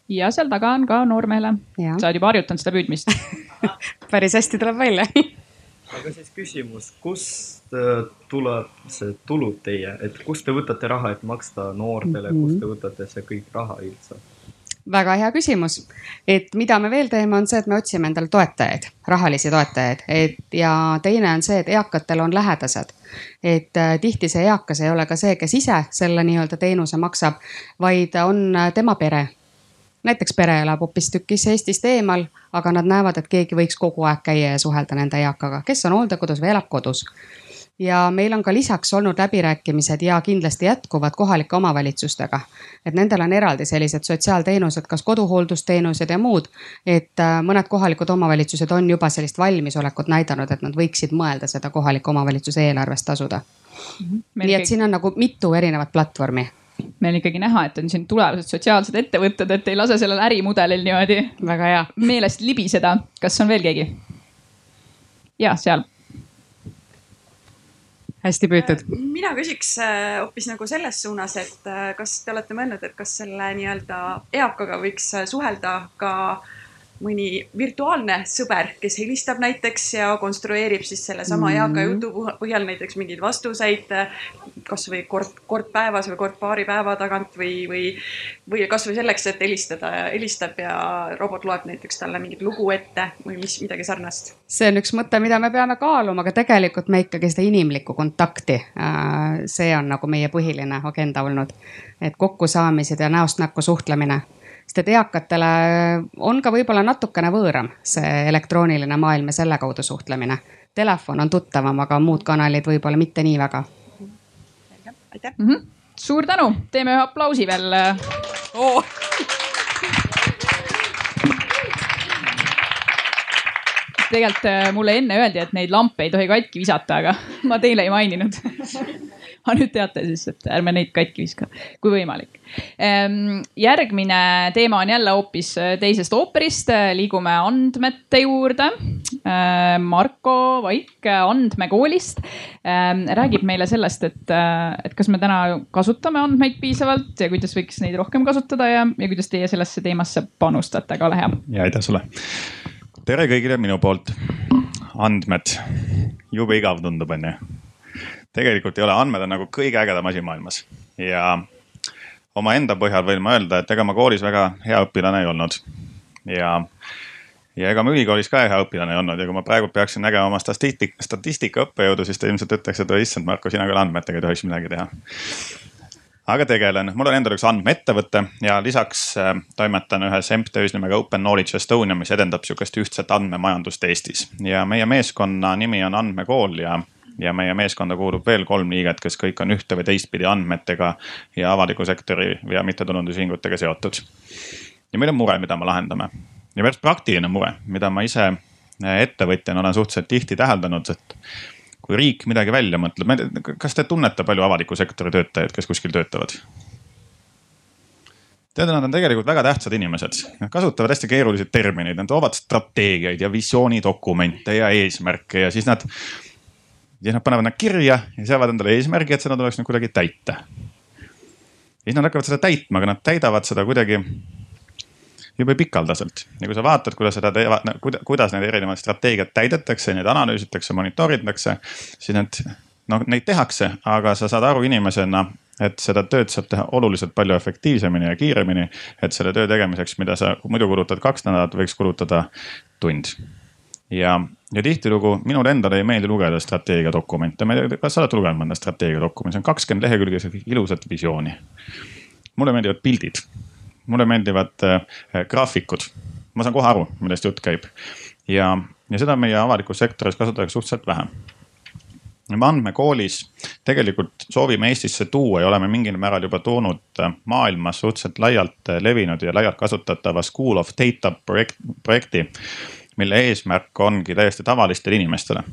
B: ja seal taga on ka noormehele, sa oled juba harjutanud seda püüdmist
I: päris hästi tuleb välja
D: aga siis küsimus, kust äh, tuleb see tulu teie, et kust te võtate raha, et maksta noortele mm, -hmm. kust te võtate see kõik raha üldse?
I: Väga hea küsimus, et mida me veel teeme, on see, et me otsime endale toetajaid, rahalisi toetajaid, et ja teine on see, et eakatel on lähedased. et äh, tihti see eakas ei ole ka see, kes ise selle nii-öelda teenuse maksab, vaid on äh, tema pere. näiteks pere elab hoopistükkis Eestist eemal, aga nad näevad, et keegi võiks kogu aeg käia ja suhelda nende eakaga, kes on hooldekodus või elab kodus ja meil on ka lisaks olnud läbirääkimised ja kindlasti jätkuvad kohalike omavalitsustega. et nendel on eraldi sellised sotsiaalteenused, kas koduhooldusteenused ja muud. et äh, mõned kohalikud omavalitsused on juba sellist valmisolekut näidanud, et nad võiksid mõelda seda kohaliku omavalitsuse eelarvest tasuda mm. -hmm. nii et siin on nagu mitu erinevat platvormi
B: meil on ikkagi näha, et on siin tulevased sotsiaalsed ettevõtted, et ei lase sellel ärimudelil niimoodi.
I: väga hea.
B: meelest libiseda. kas on veel keegi? ja seal
I: hästi püütud.
K: Äh, mina küsiks äh, hoopis nagu selles suunas, et äh, kas te olete mõelnud, et kas selle nii-öelda eakaga võiks suhelda ka äh, mõni virtuaalne sõber, kes helistab näiteks ja konstrueerib siis sellesama eaka mhm. jutu põhjal näiteks mingeid vastuseid. kasvõi kord, kord päevas või kord paari päeva tagant või, või, või kasvõi selleks, et helistada, helistab ja robot loeb näiteks talle mingit lugu ette või mis, midagi sarnast.
I: see on üks mõte, mida me peame kaaluma, aga tegelikult me ikkagi seda inimlikku kontakti, äh, see on nagu meie põhiline agenda olnud. et kokkusaamised ja näost näkku suhtlemine sest et eakatele on ka võib-olla natukene võõram see elektrooniline maailm ja selle kaudu suhtlemine. Telefon on tuttavam, aga muud kanalid võib-olla mitte nii väga.
B: aitäh mm. -hmm. suur tänu, teeme ühe aplausi veel oh.. tegelikult äh, mulle enne öeldi, et neid lampe ei tohi katki visata, aga ma teile ei maininud aga nüüd teate siis, et ärme neid katki viska, kui võimalik. Ehm, järgmine teema on jälle hoopis äh, teisest ooperist, liigume andmete juurde. Ehm, Marko Vaik Andmekoolist ehm, räägib meile sellest, et, äh, et kas me täna kasutame andmeid piisavalt ja kuidas võiks neid rohkem kasutada ja, ja kuidas teie sellesse teemasse panustate, ka ole hea.
L: ja aitäh sulle. tere kõigile minu poolt. andmed, jube igav tundub, onju tegelikult ei ole, andmed on nagu kõige ägedam asi maailmas ja omaenda põhjal võin ma öelda, et ega ma koolis väga hea õpilane ei olnud ja ja ega ma ülikoolis ka hea õpilane ei olnud ja kui ma praegu peaksin nägema oma statistika, statistika õppejõudu, siis ta ilmselt ütleks, et issand Marko, sina küll andmetega ei tohiks midagi teha. aga tegelen, mul on endal üks andmeettevõte ja lisaks äh, toimetan ühes MTÜ-s nimega Open Knowledge Estonia, mis edendab sihukest ühtset andmemajandust Eestis. ja meie meeskonna nimi on Andmekool ja ja meie meeskonda kuulub veel kolm liiget, kes kõik on ühte või teistpidi andmetega ja avaliku sektori ja mittetulundusühingutega seotud. ja meil on mure, mida me lahendame ja päris praktiline mure, mida ma ise äh, ettevõtjana olen suhteliselt tihti täheldanud, et kui riik midagi välja mõtleb, kas te tunnete palju avaliku sektori töötajaid, kes kuskil töötavad? tead, nad on tegelikult väga tähtsad inimesed, nad kasutavad hästi keerulisi termineid, nad toovad strateegiaid ja visioonidokumente ja eesmärke ja siis nad. Siis nad panevad nad kirja ja seavad endale eesmärgi, et seda tuleks nüüd kuidagi täita. siis nad hakkavad seda täitma, aga nad täidavad seda kuidagi jube pikaldaselt ja kui sa vaatad, kuidas seda teevad, kuidas neid erinevaid strateegiaid täidetakse, neid analüüsitakse, monitooritakse, siis need noh, neid tehakse, aga sa saad aru inimesena, et seda tööd saab teha oluliselt palju efektiivsemini ja kiiremini. et selle töö tegemiseks, mida sa muidu kulutad kaks nädalat, võiks kulutada tund. ja, ja tihtilugu minule endale ei meeldi lugeda strateegiadokumente, ma ei tea, kas sa oled lugenud mõnda strateegiadokumenti, see on kakskümmend lehekülge ilusat visiooni. mulle meeldivad pildid mulle meeldivad äh, graafikud. ma saan kohe aru, millest jutt käib ja, ja seda meie avalikus sektoris kasutatakse suhteliselt vähe me andmekoolis tegelikult soovime Eestisse tuua ja oleme mingil määral juba toonud äh, maailmas suhteliselt laialt äh, levinud ja laialt kasutatava School of Data projekt, projekti. Mille eesmärk ongi täiesti tavalistele inimestele,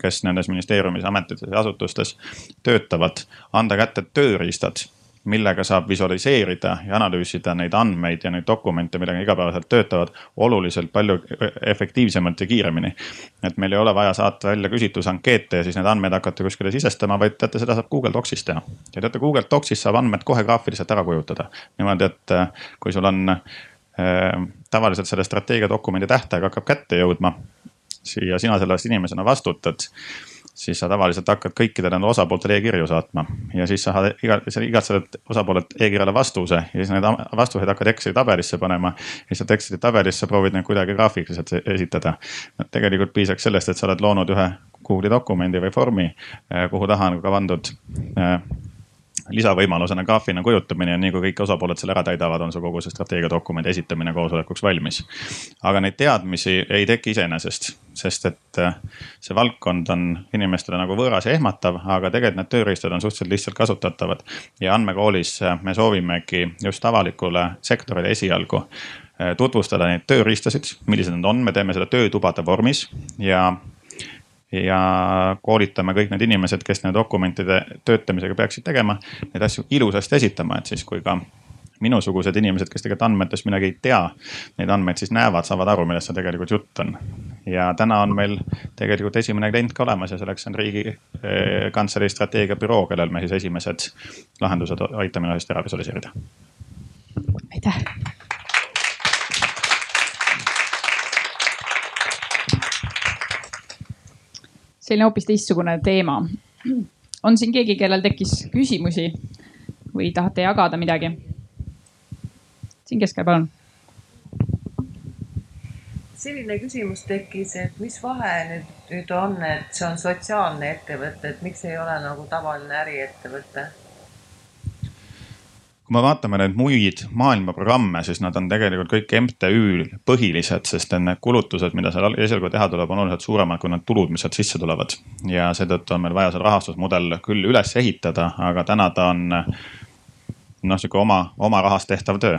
L: kes nendes ministeeriumis, ametites ja asutustes töötavad, anda kätte tööriistad millega saab visualiseerida ja analüüsida neid andmeid ja neid dokumente, millega igapäevaselt töötavad oluliselt palju efektiivsemalt ja kiiremini. et meil ei ole vaja saata välja küsitlusankeete ja siis need andmeid hakata kuskile sisestama, vaid teate, seda saab Google Docsis teha. ja teate, Google Docsis saab andmed kohe graafiliselt ära kujutada. niimoodi, et äh, kui sul on äh, tavaliselt selle strateegiadokumendi tähtaeg hakkab kätte jõudma ja sina selle eest inimesena vastutad siis sa tavaliselt hakkad kõikidele nendele osapooltele e-kirju saatma ja siis sa saad iga, igatsevad osapoolelt e-kirjale vastuse ja siis need vastuseid hakkad Exceli tabelisse panema. ja sealt Exceli tabelisse proovid neid kuidagi graafikaliselt esitada. tegelikult piisaks sellest, et sa oled loonud ühe Google'i dokumendi või vormi, eh, kuhu taha on ka pandud eh, lisavõimalusena graafina kujutamine ja nii kui kõik osapooled selle ära täidavad, on su kogu see strateegiadokumendi esitamine koosolekuks valmis. aga neid teadmisi ei teki iseenesest, sest et äh, see valdkond on inimestele nagu võõras ja ehmatav, aga tegelikult need tööriistad on suhteliselt lihtsalt kasutatavad. ja andmekoolis äh, me soovimegi just avalikule sektorile esialgu äh, tutvustada neid tööriistasid, millised nad on, me teeme seda töötubade vormis ja ja koolitame kõik need inimesed, kes nende dokumentide töötamisega peaksid tegema, neid asju ilusasti esitama, et siis kui ka minusugused inimesed, kes tegelikult andmetest midagi ei tea, neid andmeid siis näevad, saavad aru, millest see tegelikult jutt on. ja täna on meil tegelikult esimene klient ka olemas ja selleks on Riigikantselei strateegiabüroo, kellel me siis esimesed lahendused aitame ühest ära visualiseerida.
B: aitäh selline hoopis teistsugune teema. on siin keegi, kellel tekkis küsimusi või tahate jagada midagi? siin keskel, palun.
M: selline küsimus tekkis, et mis vahe nüüd, nüüd on, et see on sotsiaalne ettevõte, et miks ei ole nagu tavaline äriettevõte?
L: Kui me vaatame neid muid maailmaprogramme, siis nad on tegelikult kõik MTÜ põhilised, sest need kulutused, mida seal esialgu teha tuleb, on oluliselt suuremad kui need tulud, mis sealt sisse tulevad. ja seetõttu on meil vaja see rahastusmudel küll üles ehitada, aga täna ta on noh, sihuke oma, oma rahast tehtav töö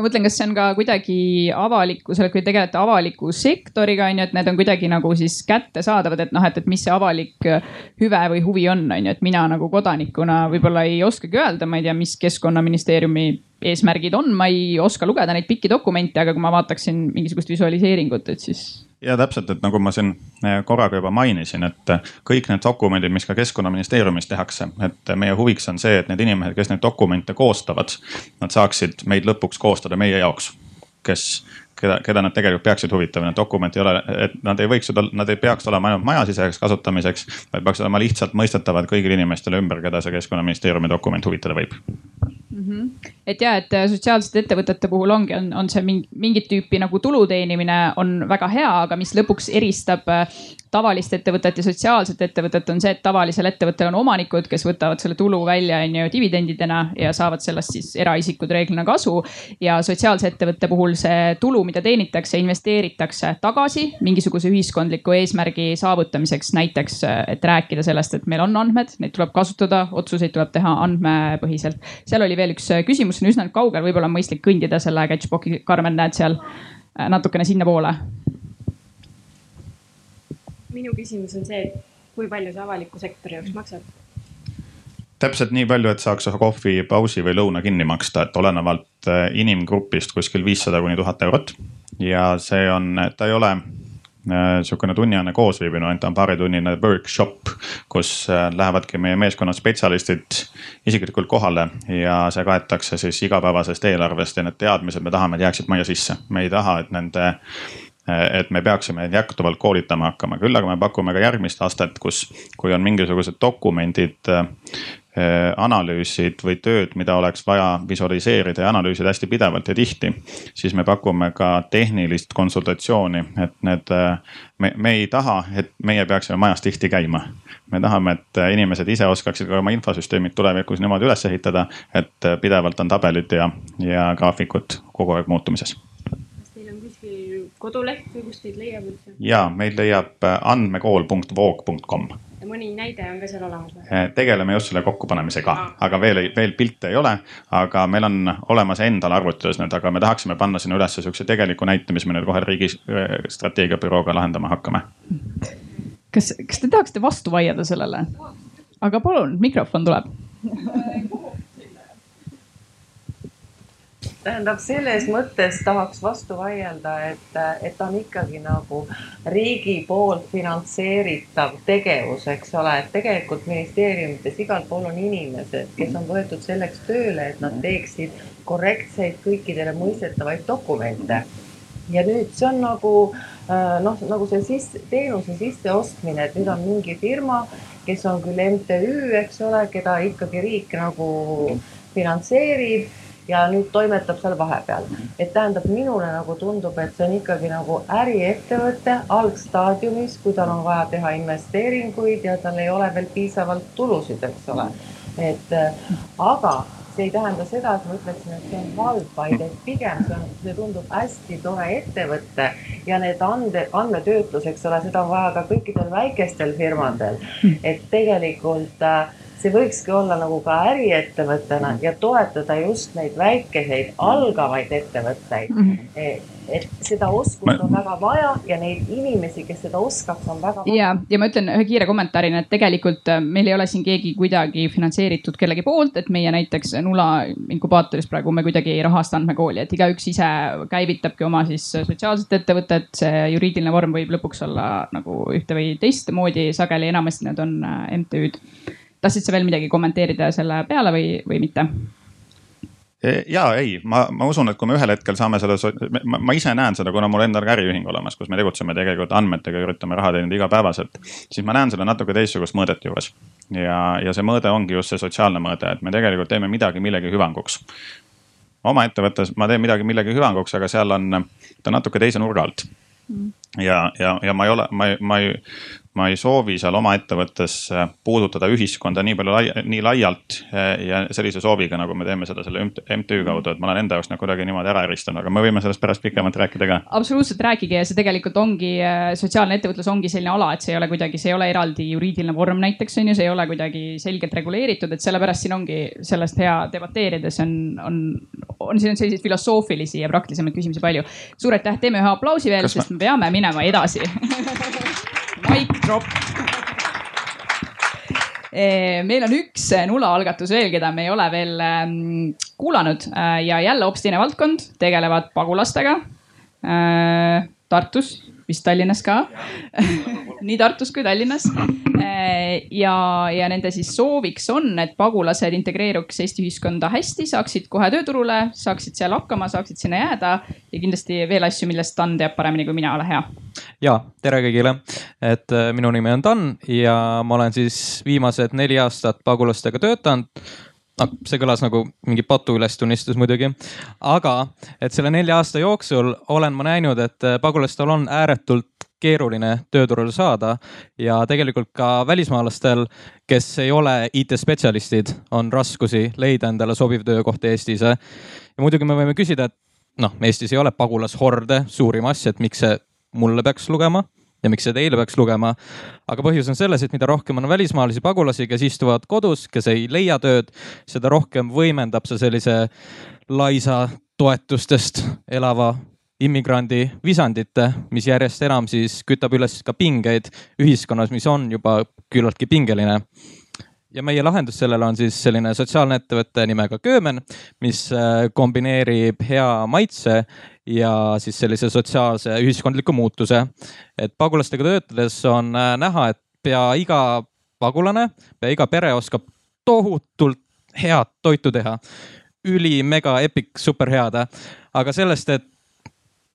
B: ma mõtlen, kas see on ka kuidagi avalikkusele, kui tegelete avaliku sektoriga on ju, et need on kuidagi nagu siis kättesaadavad, et noh, et, et mis see avalik hüve või huvi on, on ju, et mina nagu kodanikuna võib-olla ei oskagi öelda, ma ei tea, mis keskkonnaministeeriumi eesmärgid on, ma ei oska lugeda neid pikki dokumente, aga kui ma vaataksin mingisugust visualiseeringut, et siis
L: ja täpselt, et nagu ma siin eh, korraga juba mainisin, et eh, kõik need dokumendid, mis ka keskkonnaministeeriumis tehakse, et meie huviks on see, et need inimesed, kes neid dokumente koostavad, nad saaksid meid lõpuks koostada meie jaoks kes, keda, keda nad tegelikult peaksid huvitama, need dokument ei ole, et nad ei võiks nad ei peaks olema ainult majasiseseks kasutamiseks, vaid peaks olema lihtsalt mõistetavad kõigile inimestele ümber, keda see keskkonnaministeeriumi dokument huvitada võib
B: mm. -hmm. et ja, et sotsiaalsete ettevõtete puhul ongi, on, on see mingi, mingit tüüpi nagu tulu teenimine on väga hea, aga mis lõpuks eristab tavalist ettevõtet ja sotsiaalset ettevõtet on see, et tavalisel ettevõttel on omanikud, kes võtavad selle tulu välja, on ju, dividendidena ja saavad sellest siis eraisikud reeglina kasu. ja sotsiaalse ettevõtte puhul see tulu, mida teenitakse, investeeritakse tagasi mingisuguse ühiskondliku eesmärgi saavutamiseks. näiteks, et rääkida sellest, et meil on andmed, neid tuleb kasutada, otsuseid tuleb teha andmepõhiselt. seal oli veel üks küsimus, see on üsna kaugel, võib-olla on mõistlik kõndida selle Catchbox'i, Karmen, näed seal natukene sinnapoole
A: minu küsimus on see, et kui palju see avaliku sektori jaoks maksab?
L: täpselt nii palju, et saaks kohvi, pausi või lõuna kinni maksta, et olenevalt äh, inimgrupist kuskil viissada kuni tuhat eurot. ja see on, ta ei ole äh, sihukene tunniajane koosviibimine, ainult on paaritunnine workshop, kus äh, lähevadki meie meeskonna spetsialistid isiklikult kohale ja see kaetakse siis igapäevasest eelarvest ja need teadmised me tahame, et jääksid majja sisse. me ei taha, et nende et me peaksime jätkuvalt koolitama hakkama, küll aga me pakume ka järgmist astet, kus, kui on mingisugused dokumendid äh, analüüsid või tööd, mida oleks vaja visualiseerida ja analüüsida hästi pidevalt ja tihti. siis me pakume ka tehnilist konsultatsiooni, et need, äh, me, me ei taha, et meie peaksime majas tihti käima. me tahame, et inimesed ise oskaksid ka oma infosüsteemid tulevikus niimoodi üles ehitada, et pidevalt on tabelid ja, ja graafikud kogu aeg muutumises
A: koduleht või kust teid leiab üldse?
L: ja meid leiab äh, andmekool.voog.com.
A: mõni näide on ka seal olemas või?
L: Äh, tegeleme just selle kokkupanemisega, aga veel, veel pilte ei ole. aga meil on olemas endal arvutites need, aga me tahaksime panna sinna üles sihukese tegeliku näite, mis me nüüd kohe riigi äh, strateegiabürooga lahendama hakkame.
B: kas, kas te tahaksite vastu vaielda sellele? aga palun, mikrofon tuleb
M: tähendab, selles mõttes tahaks vastu vaielda, et, et ta on ikkagi nagu riigi poolt finantseeritav tegevus, eks ole, et tegelikult ministeeriumites igal pool on inimesed, kes on võetud selleks tööle, et nad teeksid korrektseid kõikidele mõistetavaid dokumente. ja nüüd see on nagu noh, nagu see sisse, teenuse sisseostmine, et nüüd on mingi firma, kes on küll MTÜ, eks ole, keda ikkagi riik nagu finantseerib ja nüüd toimetab seal vahepeal. et tähendab, minule nagu tundub, et see on ikkagi nagu äriettevõte algstaadiumis, kui tal on vaja teha investeeringuid ja tal ei ole veel piisavalt tulusid, eks ole. et aga see ei tähenda seda, et ma ütleksin, et see on halb, vaid et pigem see on, see tundub hästi tore ettevõte ja need ande, andmetöötlus, eks ole, seda on vaja ka kõikidel väikestel firmadel. et tegelikult äh, see võikski olla nagu ka äriettevõttena ja toetada just neid väikeseid algavaid ettevõtteid mm. -hmm. et seda oskust on väga vaja ja neid inimesi, kes seda oskaks, on väga vaja.
B: ja, ja ma ütlen ühe kiire kommentaarina, et tegelikult äh, meil ei ole siin keegi kuidagi finantseeritud kellegi poolt, et meie näiteks Nula inkubaatoris praegu me kuidagi ei rahasta andmekooli, et igaüks ise käivitabki oma siis sotsiaalset ettevõtet. see juriidiline vorm võib lõpuks olla nagu ühte või teistmoodi, sageli enamasti need on äh, MTÜ-d tahtsid sa veel midagi kommenteerida selle peale või, või mitte?
L: E, ja ei, ma, ma usun, et kui me ühel hetkel saame selle, ma, ma ise näen seda, kuna mul endal ka äriühing olemas, kus me tegutseme tegelikult andmetega, üritame raha teenida igapäevaselt. siis ma näen seda natuke teistsugust mõõdet juures. ja, ja see mõõde ongi just see sotsiaalne mõõde, et me tegelikult teeme midagi millegi hüvanguks. oma ettevõttes ma teen midagi millegi hüvanguks, aga seal on ta natuke teise nurga alt mm. ja, ja, ja ma ei ole, ma ei, ma ei, ma ei soovi seal oma ettevõttes äh, puudutada ühiskonda nii palju lai, nii laialt äh, ja sellise sooviga, nagu me teeme seda selle MTÜ kaudu, et ma olen enda jaoks nagu kuidagi niimoodi ära eristanud, aga me võime sellest pärast pikemalt rääkida ka.
B: absoluutselt rääkige ja see tegelikult ongi, äh, sotsiaalne ettevõtlus ongi selline ala, et see ei ole kuidagi, see ei ole eraldi juriidiline vorm näiteks on ju, see ei ole kuidagi selgelt reguleeritud, et sellepärast siin ongi sellest hea debateerida, see on, on, on siin on selliseid filosoofilisi ja praktilisemaid küsimusi palju. suur aitäh, teeme ühe aplausi veel, sest me peame minema edasi Drop eh, meil on üks eh, Nula algatus veel, keda me ei ole veel ähm, kuulanud äh, ja jälle hoopis teine valdkond, tegelevad pagulastega äh,. Tartus, vist Tallinnas ka nii Tartus kui Tallinnas. ja, ja nende siis sooviks on, et pagulased integreeruks Eesti ühiskonda hästi, saaksid kohe tööturule, saaksid seal hakkama, saaksid sinna jääda ja kindlasti veel asju, millest Dan teab paremini kui mina, ole hea.
N: ja tere kõigile, et äh, minu nimi on Dan ja ma olen siis viimased neli aastat pagulastega töötanud see kõlas nagu mingi patuülestunnistus muidugi. aga, et selle nelja aasta jooksul olen ma näinud, et äh, pagulastel on ääretult keeruline tööturule saada ja tegelikult ka välismaalastel, kes ei ole IT-spetsialistid, on raskusi leida endale sobiv töökoht Eestis. ja muidugi me võime küsida, et noh, Eestis ei ole pagulashorde suurim asja, et miks see mulle peaks lugema ja miks see teile peaks lugema. aga põhjus on selles, et mida rohkem on välismaalasi pagulasi, kes istuvad kodus, kes ei leia tööd, seda rohkem võimendab see sellise laisa toetustest elava immigrandi visandit, mis järjest enam siis kütab üles ka pingeid ühiskonnas, mis on juba küllaltki pingeline ja meie lahendus sellele on siis selline sotsiaalne ettevõte nimega Köömen, mis äh, kombineerib hea maitse ja siis sellise sotsiaalse ühiskondliku muutuse. et pagulastega töötades on äh, näha, et pea iga pagulane, pea iga pere oskab tohutult head toitu teha. üli, mega, epic, super head. aga sellest, et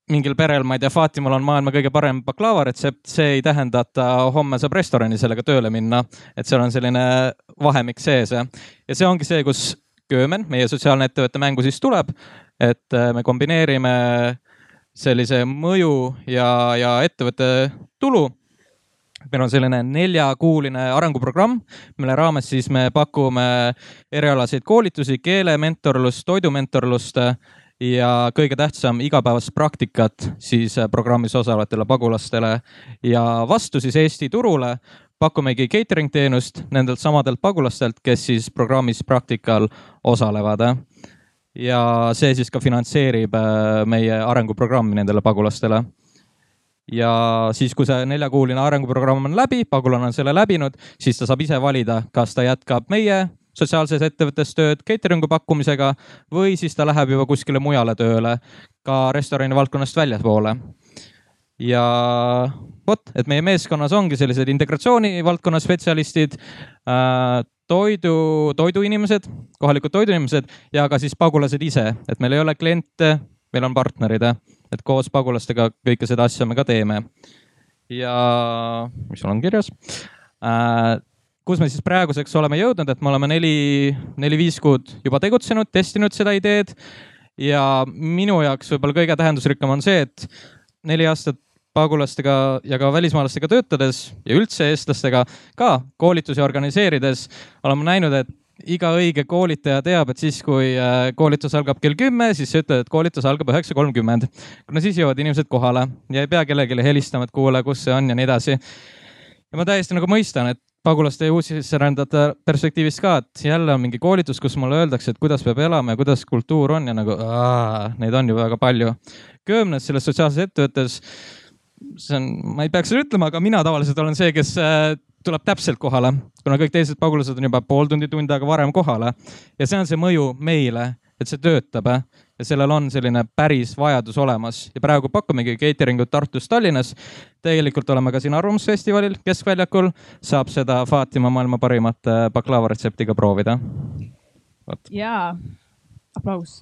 N: mingil perel, ma ei tea, Fatimal on maailma kõige parem baklaava retsept, see ei tähenda, et ta homme saab restorani sellega tööle minna. et seal on selline vahemik sees ja see ongi see, kus Köömen, meie sotsiaalne ettevõte mängu siis tuleb, et äh, me kombineerime sellise mõju ja, ja ettevõtte tulu meil on selline neljakuuline arenguprogramm, mille raames siis me pakume erialaseid koolitusi, keelementorlust, toidumentorlust ja kõige tähtsam igapäevast praktikat siis programmis osalevatele pagulastele ja vastu siis Eesti turule pakumegi catering teenust nendelt samadelt pagulastelt, kes siis programmis praktikal osalevad. Ja see siis ka finantseerib äh, meie arenguprogrammi nendele pagulastele ja siis, kui see neljakuuline arenguprogramm on läbi, pagulane on selle läbinud, siis ta saab ise valida, kas ta jätkab meie sotsiaalses ettevõttes tööd catering'u pakkumisega või siis ta läheb juba kuskile mujale tööle, ka restorani valdkonnast väljapoole. ja vot, et meie meeskonnas ongi sellised integratsiooni valdkonna spetsialistid äh,, toidu, toiduinimesed, kohalikud toiduinimesed ja ka siis pagulased ise, et meil ei ole kliente, meil on partnerid, et koos pagulastega kõike seda asja me ka teeme. ja mis sul on kirjas äh,? kus me siis praeguseks oleme jõudnud, et me oleme neli, neli-viis kuud juba tegutsenud, testinud seda ideed. ja minu jaoks võib-olla kõige tähendusrikkam on see, et neli aastat pagulastega ja ka välismaalastega töötades ja üldse eestlastega ka koolitusi organiseerides oleme näinud, et iga õige koolitaja teab, et siis, kui äh, koolitus algab kell kümme, siis sa ütled, et koolitus algab üheksa kolmkümmend. kuna siis jõuavad inimesed kohale ja ei pea kellelegi helistama, et kuule, kus see on ja nii edasi. ja ma täiesti nagu mõistan, et pagulaste ja uussisserändajate perspektiivist ka, et jälle on mingi koolitus, kus mulle öeldakse, et kuidas peab elama ja kuidas kultuur on ja nagu aa, neid on ju väga palju. Köömnes selles sotsiaalses ettevõttes, see on, ma ei peaks seda ütlema, aga mina tavaliselt olen see, kes äh, tuleb täpselt kohale, kuna kõik teised pagulased on juba pool tundi, tund aega varem kohale. ja see on see mõju meile, et see töötab ja sellel on selline päris vajadus olemas ja praegu pakumegi catering ut Tartus, Tallinnas. tegelikult oleme ka siin Arvamusfestivalil Keskväljakul, saab seda Fatima maailma parimat äh, baklaava retsepti ka proovida.
B: ja, aplaus.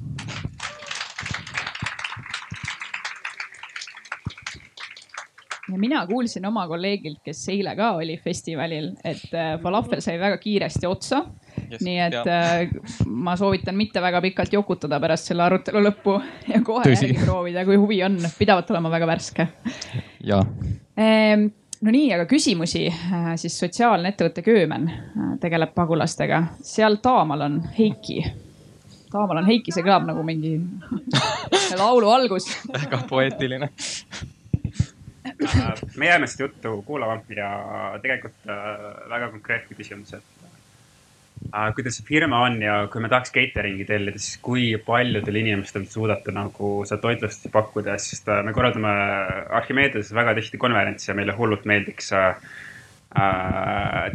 B: Ja mina kuulsin oma kolleegilt, kes eile ka oli festivalil, et äh, falafel sai väga kiiresti otsa yes,. nii et ja. Äh, ma soovitan mitte väga pikalt jokutada pärast selle arutelu lõppu ja kohe Tõsi. järgi proovida, kui huvi on, pidavat olema väga värske.
N: ja
B: ehm, no nii, aga küsimusi äh, siis sotsiaalne ettevõte Köömen tegeleb pagulastega, seal taamal on Heiki. taamal on Heiki, see kõlab nagu mingi laulu algus.
N: väga poeetiline
O: me jääme seda juttu kuulama ja tegelikult äh, väga konkreetne küsimus, et äh, kuidas see firma on ja kui me tahaks catering'i tellida, siis kui paljudel inimestel suudate nagu seda toitlustusi pakkuda, sest me korraldame Archimedeses väga tihti konverentse ja meile hullult meeldiks äh,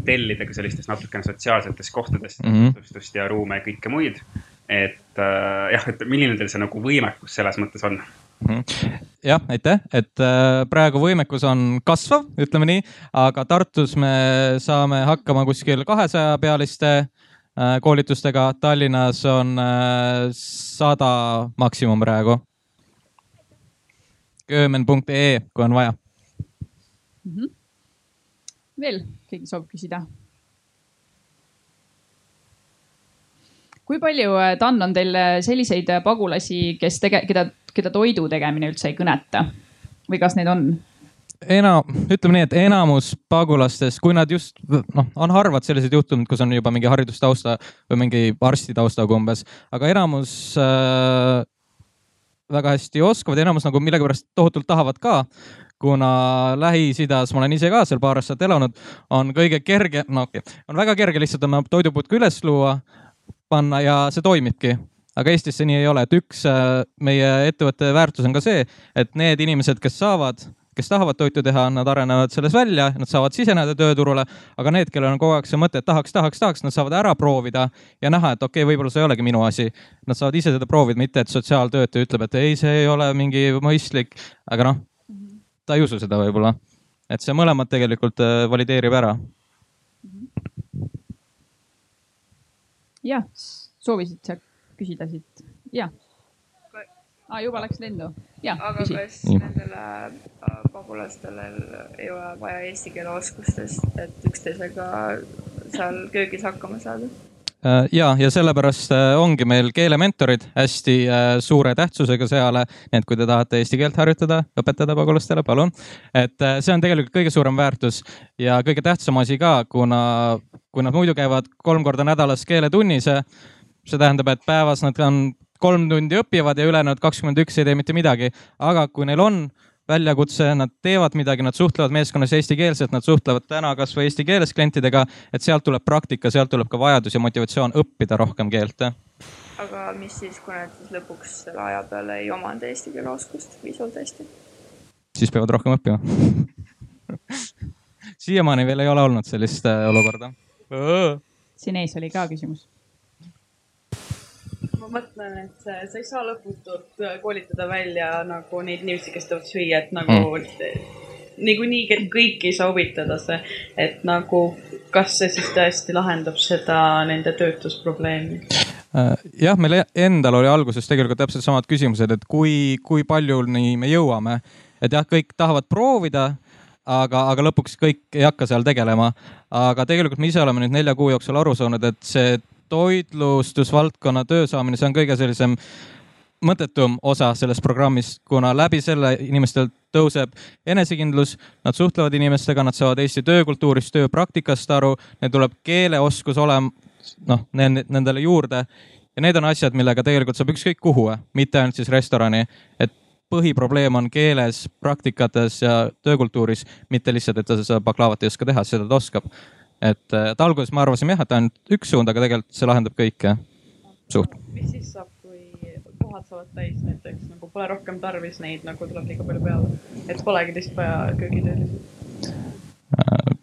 O: tellida ka sellistes natukene sotsiaalsetes kohtades mm -hmm. toitlustust ja ruume ja kõike muid. et äh, jah, et milline teil see nagu võimekus selles mõttes on?
N: Jah, aitäh, et äh, praegu võimekus on kasvav, ütleme nii, aga Tartus me saame hakkama kuskil kahesaja pealiste äh, koolitustega, Tallinnas on äh, sada maksimum praegu. köömen.ee, kui on vaja
B: mm. -hmm. veel keegi soovib küsida? Kui palju, Dan, on teil selliseid pagulasi, kes tege-, keda, keda toidu tegemine üldse ei kõneta või kas neid on?
N: enam, ütleme nii, et enamus pagulastest, kui nad just noh, on harvad sellised juhtumid, kus on juba mingi haridustausta või mingi arstitaustaga umbes, aga enamus äh, väga hästi oskavad enamus nagu millegipärast tohutult tahavad ka kuna Lähis-Idas, ma olen ise ka seal paar aastat elanud, on kõige kerge, no okei okay,, on väga kerge lihtsalt oma toiduputku üles luua, panna ja see toimibki aga Eestis see nii ei ole, et üks äh, meie ettevõtte väärtus on ka see, et need inimesed, kes saavad, kes tahavad toitu teha, nad arenevad selles välja, nad saavad siseneda tööturule, aga need, kellel on kogu aeg see mõte, et tahaks, tahaks, tahaks, nad saavad ära proovida ja näha, et okei okay,, võib-olla see ei olegi minu asi. Nad saavad ise seda proovida, mitte et sotsiaaltöötaja ütleb, et ei, see ei ole mingi mõistlik, aga noh, ta ei usu seda võib-olla. et see mõlemad tegelikult äh, valideerib ära.
B: Jah, soovisid sa küsida siit, ja ah,. juba läks lendu, ja.
F: aga küsi. kas nendele äh, pagulastele ei ole vaja eesti keele oskustest, et üksteisega seal köögis hakkama saada?
N: Äh, ja, ja sellepärast äh, ongi meil keelementorid hästi suure tähtsusega seal, nii et kui te tahate eesti keelt harjutada, õpetada pagulastele, palun. et see on tegelikult kõige suurem väärtus ja kõige tähtsam asi ka, kuna, kui nad muidu käivad kolm korda nädalas keeletunnis see tähendab, et päevas nad on kolm tundi õpivad ja ülejäänud kakskümmend üks ei tee mitte midagi. aga kui neil on väljakutse, nad teevad midagi, nad suhtlevad meeskonnas eestikeelselt, nad suhtlevad täna kasvõi eesti keeles klientidega, et sealt tuleb praktika, sealt tuleb ka vajadus ja motivatsioon õppida rohkem keelt.
F: aga mis siis, kui nad siis lõpuks selle aja peale ei omanda eesti keele oskust piisavalt hästi?
N: siis peavad rohkem õppima siiamaani veel ei ole olnud sellist äh, olukorda.
B: siin ees oli ka küsimus
H: ma mõtlen, et sa ei saa lõputult äh, koolitada välja nagu neid inimesi, kes tahavad süüa, et nagu mm. niikuinii kõiki ei saa huvitada see, et nagu kas see siis tõesti lahendab seda nende töötusprobleemi?
N: Äh, jah, meil e-, endal oli alguses tegelikult täpselt samad küsimused, et kui, kui paljuni me jõuame, et jah, kõik tahavad proovida aga, aga lõpuks kõik ei hakka seal tegelema. aga tegelikult me ise oleme nüüd nelja kuu jooksul aru saanud, et see toitlustusvaldkonna töö saamine, see on kõige sellisem mõttetum osa sellest programmist, kuna läbi selle inimestel tõuseb enesekindlus, nad suhtlevad inimestega, nad saavad Eesti töökultuurist, tööpraktikast aru, neil tuleb keeleoskus olema, noh, nendele juurde. ja need on asjad, millega tegelikult saab ükskõik kuhu, mitte ainult siis restorani, et põhiprobleem on keeles, praktikates ja töökultuuris, mitte lihtsalt, et ta seda baklaavat ei oska teha, seda ta oskab et, et alguses me arvasime jah, et ainult üks suund, aga tegelikult see lahendab kõike suht.
H: mis siis saab, kui kohad saavad täis näiteks nagu pole rohkem tarvis neid, nagu tuleb liiga palju peale, et polegi teist vaja köögitöölisi
N: äh,?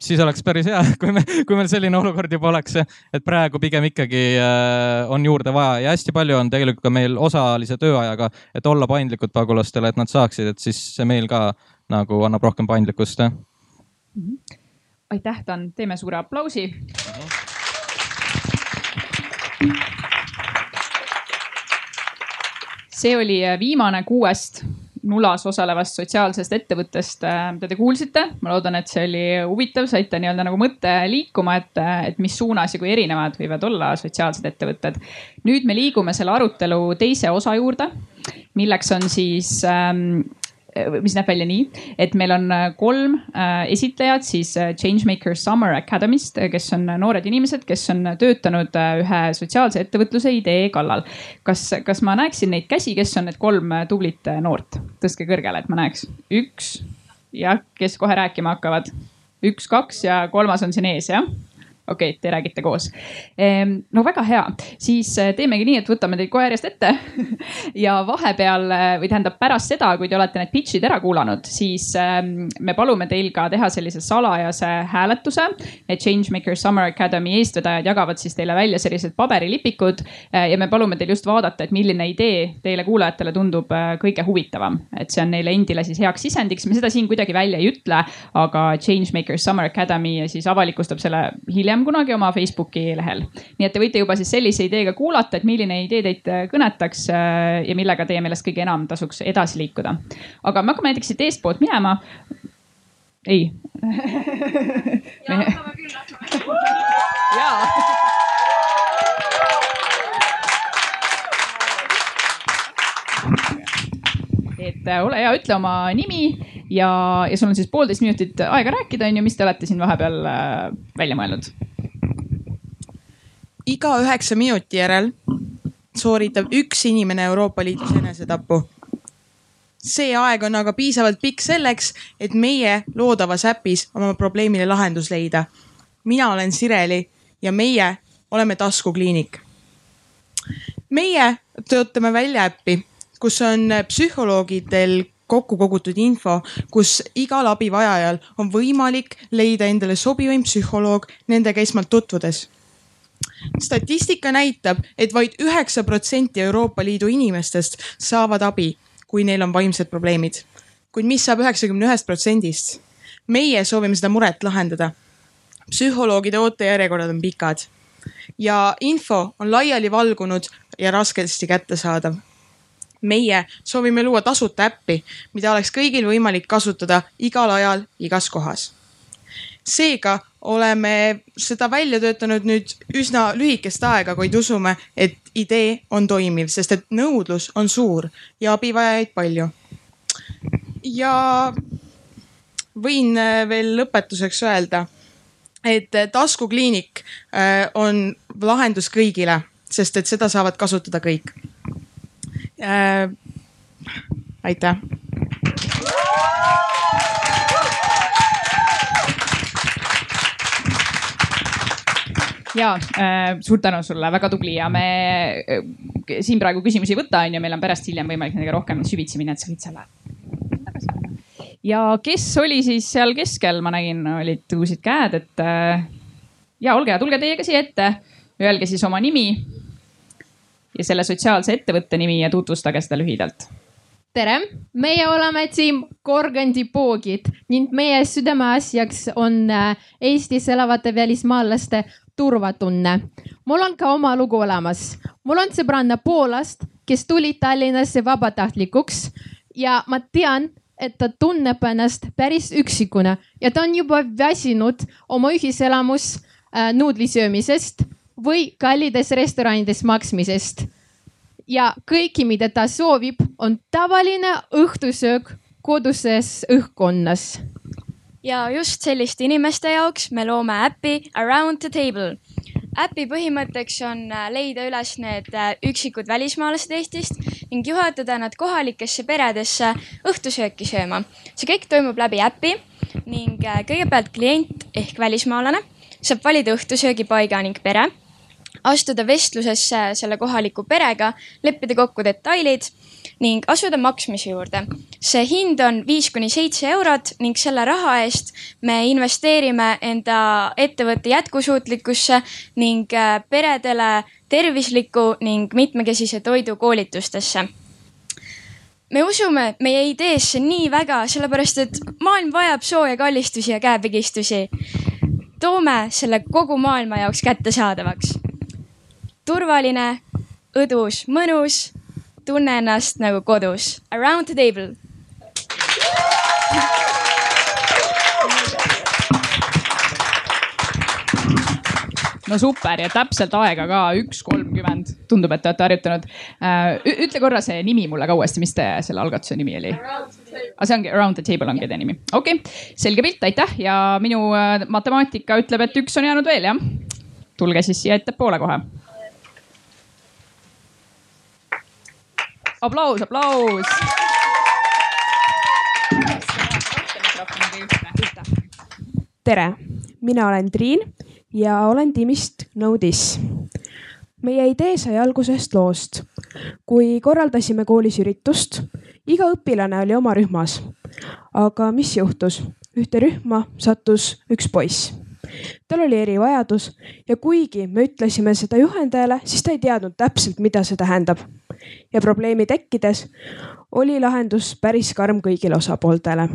N: siis oleks päris hea, kui me, kui meil selline olukord juba oleks, et praegu pigem ikkagi äh, on juurde vaja ja hästi palju on tegelikult ka meil osalise tööajaga, et olla paindlikud pagulastele, et nad saaksid, et siis see meil ka nagu annab rohkem paindlikkust mm.
B: -hmm aitäh, Dan, teeme suure aplausi. see oli äh, viimane kuuest Nulas osalevast sotsiaalsest ettevõttest, äh, mida te kuulsite. ma loodan, et see oli huvitav, saite nii-öelda nagu mõtte liikuma, et, äh, et mis suunas ja kui erinevad võivad olla sotsiaalsed ettevõtted. nüüd me liigume selle arutelu teise osa juurde, milleks on siis ähm, mis näeb välja nii, et meil on äh, kolm äh, esitlejat siis äh, Changemaker Summer Academy'st, kes on noored inimesed, kes on töötanud ühe sotsiaalse ettevõtluse idee kallal. kas, kas ma näeksin neid käsi, kes on need kolm tublit noort? tõstke kõrgele, et ma näeks. üks, jah, kes kohe rääkima hakkavad. üks, kaks ja kolmas on siin ees, jah? Okei okay,, te räägite koos. no väga hea, siis äh, teemegi nii, et võtame teid kohe järjest ette. Ja vahepeal või tähendab pärast seda, kui te olete need pitch'id ära kuulanud, siis ähm, me palume teil ka teha sellise salajase hääletuse. et Changemaker Summer Academy eestvedajad jagavad siis teile välja sellised paberilipikud ja me palume teil just vaadata, et milline idee teile kuulajatele tundub kõige huvitavam, et see on neile endile siis heaks sisendiks, me seda siin kuidagi välja ei ütle, aga Changemakers Summer Academy siis avalikustab selle hiljem kunagi oma Facebooki lehel. nii et te võite juba siis sellise ideega kuulata, et milline idee teid kõnetaks äh, ja millega teie meelest kõige enam tasuks edasi liikuda. aga me hakkame näiteks siit eestpoolt minema. ei. jaa, hakkame küll, hakkame. jaa et äh, ole hea, ütle oma nimi ja, ja sul on siis poolteist minutit aega rääkida, on ju, mis te olete siin vahepeal äh, välja mõelnud?
P: Iga üheksa minuti järel sooritab üks inimene Euroopa Liidus enesetapu. see aeg on aga piisavalt pikk selleks, et meie loodavas äpis oma probleemile lahendus leida. mina olen Sireli ja meie oleme taskukliinik. meie töötame välja äppi kus on psühholoogidel kokku kogutud info, kus igal abivajajal on võimalik leida endale sobivaim psühholoog nendega esmalt tutvudes. Statistika näitab et, et vaid üheksa protsenti Euroopa Liidu inimestest saavad abi, kui neil on vaimsed probleemid. kuid mis saab üheksakümne ühest protsendist? meie soovime seda muret lahendada. psühholoogide ootejärjekorrad on pikad ja info on laiali valgunud ja raskesti kättesaadav meie soovime luua tasuta äppi, mida oleks kõigil võimalik kasutada igal ajal, igas kohas. seega oleme seda välja töötanud nüüd üsna lühikest aega, kuid usume, et idee on toimiv, sest et nõudlus on suur ja abivajajaid palju. ja võin äh, veel lõpetuseks öelda, et äh, taskukliinik äh, on lahendus kõigile, sest et seda saavad kasutada kõik äh,. aitäh.
B: Ja äh, suur tänu sulle, väga tubli ja me äh, siin praegu küsimusi ei võta, on ju, meil on pärast hiljem võimalik nendega rohkem süvitsi minna, et sa võid selle tagasi panna. ja kes oli siis seal keskel, ma nägin, olid tõusid käed, et äh, ja olge hea, tulge teiega siia ette, öelge siis oma nimi ja selle sotsiaalse ettevõtte nimi ja tutvustage seda lühidalt.
Q: tere, meie oleme tiim Gorgandipoogid ning meie südameasjaks on äh, Eestis elavate välismaalaste turvatunne. mul on ka oma lugu olemas. mul on sõbranna Poolast, kes tuli Tallinnasse vabatahtlikuks ja ma tean, et ta tunneb ennast päris üksikuna ja ta on juba väsinud oma ühiselamus äh, nuudli söömisest või kallides restoranides maksmisest. ja kõiki, mida ta soovib, on tavaline õhtusöök koduses õhkkonnas.
R: Ja just selliste inimeste jaoks me loome äpi Around the Table. äpi põhimõtteks on äh, leida üles need äh, üksikud välismaalased Eestist ning juhatada nad kohalikesse peredesse õhtusööki sööma. see kõik toimub läbi äpi ning äh, kõigepealt klient ehk välismaalane saab valida õhtusöögipaiga ning pere astuda vestlusesse selle kohaliku perega, leppida kokku detailid ning asuda maksmise juurde. see hind on viis kuni seitse eurot ning selle raha eest me investeerime enda ettevõtte jätkusuutlikkusse ning äh, peredele tervisliku ning mitmekesise toidu koolitustesse me usume meie ideesse nii väga, sellepärast et maailm vajab sooja kallistusi ja käepigistusi. toome selle kogu maailma jaoks kättesaadavaks turvaline, õdus, mõnus. tunne ennast nagu kodus. Around the table.
B: no super ja täpselt aega ka üks kolmkümmend, tundub, et te olete harjutanud. Äh, ütle korra see nimi mulle ka uuesti, mis teie selle algatuse nimi oli? aga see ongi Around the table ongi teie nimi, okei okay., selge pilt, aitäh ja minu äh, matemaatika ütleb, et üks on jäänud veel jah. tulge siis siia ettepoole kohe aplaus, aplaus.
S: tere, mina olen Triin ja olen tiimist No This. meie idee sai algusest loost, kui korraldasime koolis üritust, iga õpilane oli oma rühmas. aga mis juhtus? ühte rühma sattus üks poiss tal oli erivajadus ja kuigi me ütlesime seda juhendajale, siis ta ei teadnud täpselt, mida see tähendab. ja probleemi tekkides oli lahendus päris karm kõigile osapooltele.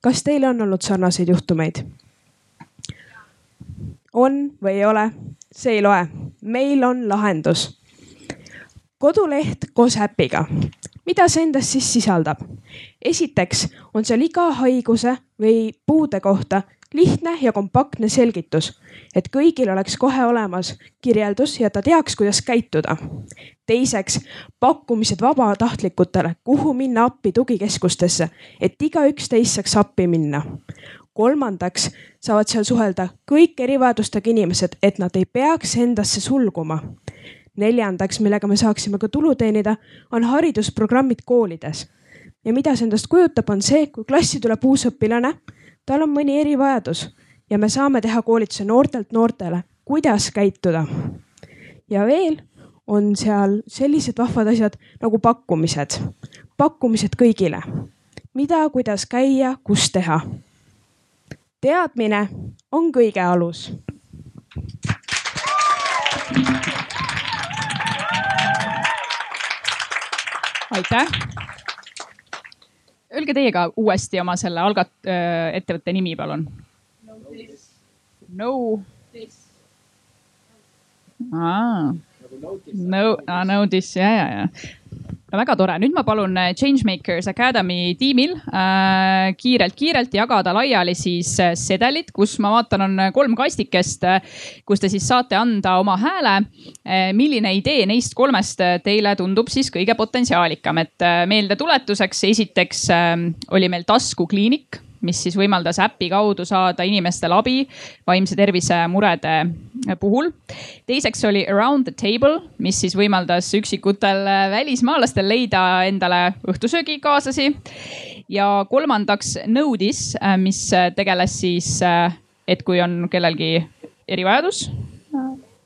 S: kas teil on olnud sarnaseid juhtumeid? on või ei ole, see ei loe, meil on lahendus. koduleht koos äpiga. mida see endas siis sisaldab? esiteks on seal iga haiguse või puude kohta lihtne ja kompaktne selgitus, et kõigil oleks kohe olemas kirjeldus ja ta teaks, kuidas käituda. teiseks, pakkumised vabatahtlikutele, kuhu minna appi tugikeskustesse, et igaüks teist saaks appi minna. kolmandaks saavad seal suhelda kõik erivajadustega inimesed, et nad ei peaks endasse sulguma neljandaks, millega me saaksime ka tulu teenida, on haridusprogrammid koolides. ja mida see endast kujutab, on see, kui klassi tuleb uus õpilane tal on mõni erivajadus ja me saame teha koolituse noortelt noortele, kuidas käituda. ja veel on seal sellised vahvad asjad nagu pakkumised, pakkumised kõigile, mida, kuidas käia, kus teha. teadmine on kõige alus.
B: aitäh öelge teie ka uuesti oma selle algat-, ettevõtte nimi, palun. No. aa, no, no this ja, ja, ja no väga tore, nüüd ma palun äh, Changemakers Academy tiimil kiirelt-kiirelt äh, jagada laiali siis äh, sedelid, kus ma vaatan, on kolm kastikest, kus te siis saate anda oma hääle. milline idee neist kolmest teile tundub siis kõige potentsiaalikam, et meeldetuletuseks, esiteks oli meil taskukliinik mis siis võimaldas äpi kaudu saada inimestele abi vaimse tervise murede puhul. teiseks oli Around the table, mis siis võimaldas üksikutel välismaalastel leida endale õhtusöögikaaslasi. ja kolmandaks Notice, mis tegeles siis, et kui on kellelgi erivajadus,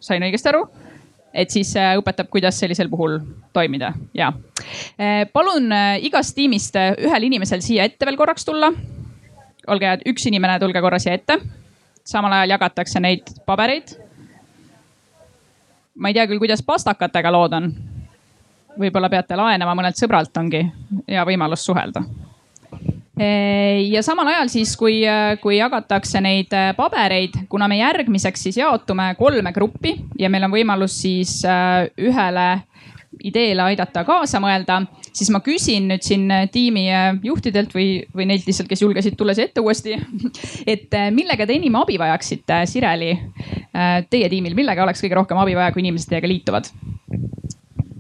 B: sain õigesti aru? et siis õpetab, kuidas sellisel puhul toimida ja palun igast tiimist ühel inimesel siia ette veel korraks tulla olge head, üks inimene, tulge korra siia ette. samal ajal jagatakse neid pabereid. ma ei tea küll, kuidas pastakatega lood on. võib-olla peate laenama mõnelt sõbralt, ongi hea võimalus suhelda. ja samal ajal siis, kui, kui jagatakse neid pabereid, kuna me järgmiseks siis jaotume kolme gruppi ja meil on võimalus siis ühele ideele aidata kaasa mõelda, siis ma küsin nüüd siin tiimi juhtidelt või, või neilt lihtsalt, kes julgesid tulla siia ette uuesti. et äh, millega te enim abi vajaksite, Sireli, äh, teie tiimil, millega oleks kõige rohkem abi vaja, kui inimesed teiega liituvad?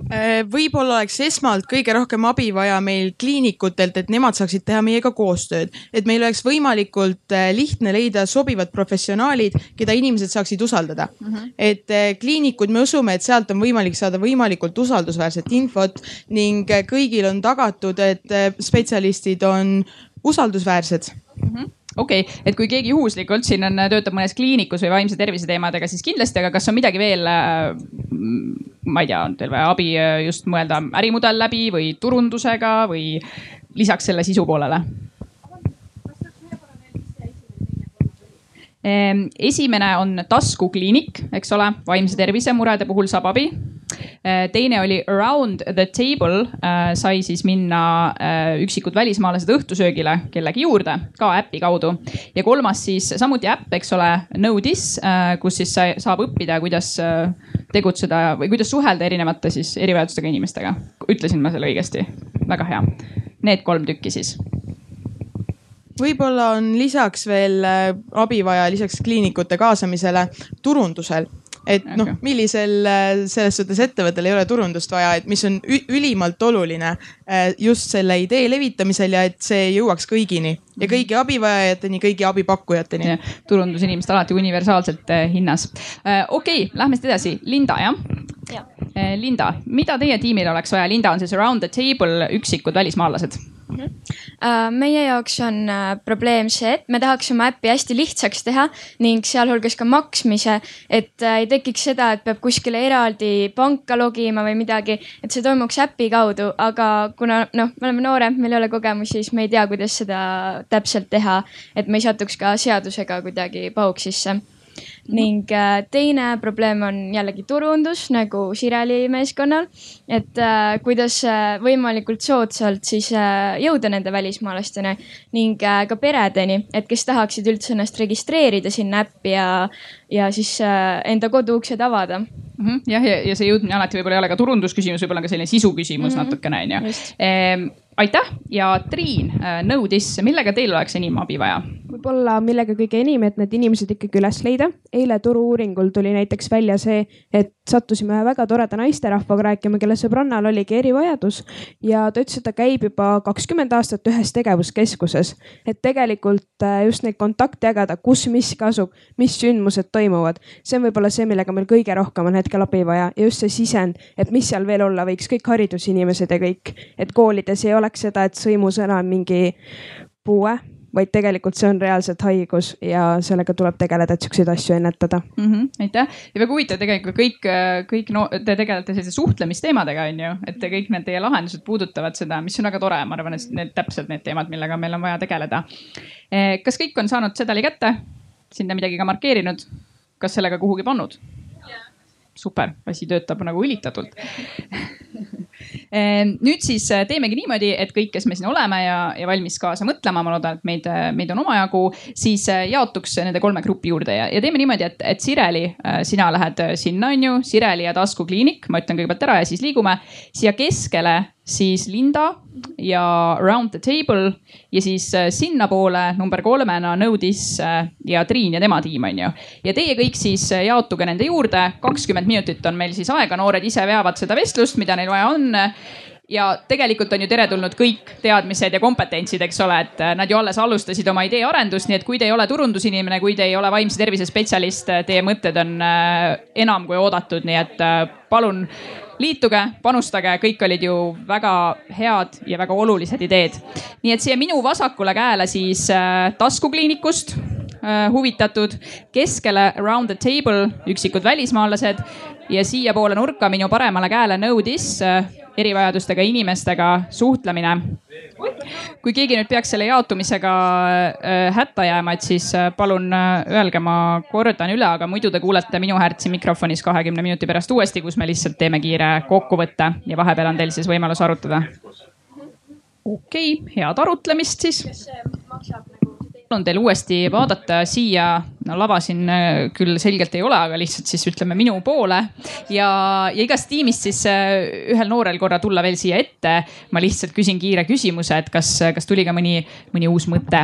P: Äh, võib-olla oleks esmalt kõige rohkem abi vaja meil kliinikutelt, et nemad saaksid teha meiega koostööd. et meil oleks võimalikult äh, lihtne leida sobivad professionaalid, keda inimesed saaksid usaldada mm. -hmm. et äh, kliinikud, me usume, et sealt on võimalik saada võimalikult usaldusväärset infot ning kõigil on tagatud, et spetsialistid on usaldusväärsed
B: mm. -hmm okei okay., et kui keegi juhuslikult siin on, töötab mõnes kliinikus või vaimse tervise teemadega, siis kindlasti, aga kas on midagi veel ma ei tea, on teil vaja abi äh, just mõelda ärimudel läbi või turundusega või lisaks selle sisu poolele? Esimene on taskukliinik, eks ole, vaimse tervise murede puhul saab abi. Ehm, teine oli Around the table, äh, sai siis minna äh, üksikud välismaalased õhtusöögile kellegi juurde, ka äpi kaudu. ja kolmas siis samuti äpp, eks ole, Know This, äh, kus siis saab õppida, kuidas tegutseda või kuidas suhelda erinevate siis erivajadustega inimestega. ütlesin ma selle õigesti? väga hea. Need kolm tükki siis
P: võib-olla on lisaks veel äh, abi vaja lisaks kliinikute kaasamisele turundusel et noh, millisel äh, selles suhtes ettevõttel ei ole turundust vaja, et mis on ülimalt oluline äh, just selle idee levitamisel ja et see jõuaks kõigini ja kõigi abivajajateni, kõigi abipakkujateni.
B: turundusinimesed alati universaalselt hinnas. okei okay,, lähme siit edasi, Linda jah ja.? Linda, mida teie tiimil oleks vaja? Linda on siis around the table üksikud välismaalased
T: mm. -hmm
R: Äh, meie jaoks on äh, probleem see, et me tahaks oma äppi hästi lihtsaks teha ning sealhulgas ka maksmise, et äh, ei tekiks seda, et peab kuskile eraldi panka logima või midagi, et see toimuks äpi kaudu, aga kuna noh, me oleme noored, meil ei ole kogemusi, siis me ei tea, kuidas seda täpselt teha, et me ei satuks ka seadusega kuidagi pahuks sisse ning äh, teine probleem on jällegi turundus nagu Sireli meeskonnal. et äh, kuidas äh, võimalikult soodsalt siis jõuda nende välismaalasteni ning ka peredeni, et kes tahaksid üldse ennast registreerida sinna äppi ja, ja siis enda koduuksed avada
B: mm. -hmm. jah, ja, ja see jõudmine alati võib-olla ei ole ka turundusküsimus, võib-olla ka selline sisu küsimus mm -hmm. natukene on ju aitäh ja Triin nõudis, millega teil oleks enim abi vaja?
S: võib-olla millega kõige enim, et need inimesed ikkagi üles leida. eile turu-uuringul tuli näiteks välja see, et sattusime ühe väga toreda naisterahvaga rääkima, kelle sõbrannal oligi erivajadus ja ta ütles, et ta käib juba kakskümmend aastat ühes tegevuskeskuses. et tegelikult äh, just neid kontakte jagada, kus miski asub, mis sündmused toimuvad, see on võib-olla see, millega meil kõige rohkem on hetkel abi vaja ja just see sisend, et mis seal veel olla võiks, kõik haridusinimesed ja kõik, et koolides ei oleks seda, et sõimusõna on mingi puue vaid tegelikult see on reaalselt haigus ja sellega tuleb tegeleda, et siukseid asju ennetada.
B: Mm. -hmm, aitäh. Ja väga huvitav tegelikult kõik, kõik no te tegelete sellise suhtlemisteemadega, on ju, et te kõik need teie lahendused puudutavad seda, mis on väga tore, ma arvan, et need täpselt need teemad, millega meil on vaja tegeleda. Eh, kas kõik on saanud sedeli kätte, sinna midagi ka markeerinud, kas sellega kuhugi pannud? super, asi töötab nagu õlitatult nüüd siis äh, teemegi niimoodi, et kõik, kes me siin oleme ja, ja valmis kaasa mõtlema, ma loodan, et meid, äh, meid on omajagu, siis äh, jaotuks nende kolme grupi juurde ja, ja teeme niimoodi, et, et Sireli, sina lähed sinna, on ju, Sireli ja taskukliinik, ma ütlen kõigepealt ära ja siis liigume siia keskele siis Linda ja Round the Table ja siis sinnapoole number kolmena nõudis äh, ja Triin ja tema tiim on ju. ja teie kõik siis jaotuge nende juurde, kakskümmend minutit on meil siis aega, noored ise veavad seda vestlust, mida neil vaja on ja tegelikult on ju teretulnud kõik teadmised ja kompetentsid, eks ole, et nad ju alles alustasid oma idee arendust, nii et kui te ei ole turundusinimene, kui te ei ole vaimse tervise spetsialist, teie mõtted on enam kui oodatud, nii et palun liituge, panustage, kõik olid ju väga head ja väga olulised ideed. nii et siia minu vasakule käele siis äh, taskukliinikust äh, huvitatud, keskele around the table üksikud välismaalased ja siiapoole nurka minu paremale käele nõudis äh, erivajadustega inimestega suhtlemine. kui keegi nüüd peaks selle jaotumisega äh, hätta jääma, et siis äh, palun äh, öelge, ma kordan üle, aga muidu te kuulete minu häält siin mikrofonis kahekümne minuti pärast uuesti, kus me lihtsalt teeme kiire kokkuvõtte ja vahepeal on teil siis võimalus arutada. okei okay,, head arutlemist siis. see maksab palun teil uuesti vaadata siia, no lava siin äh, küll selgelt ei ole, aga lihtsalt siis ütleme minu poole ja, ja igast tiimist siis äh, ühel noorel korra tulla veel siia ette. ma lihtsalt küsin kiire küsimuse, et kas, kas tuli ka mõni, mõni uus mõte?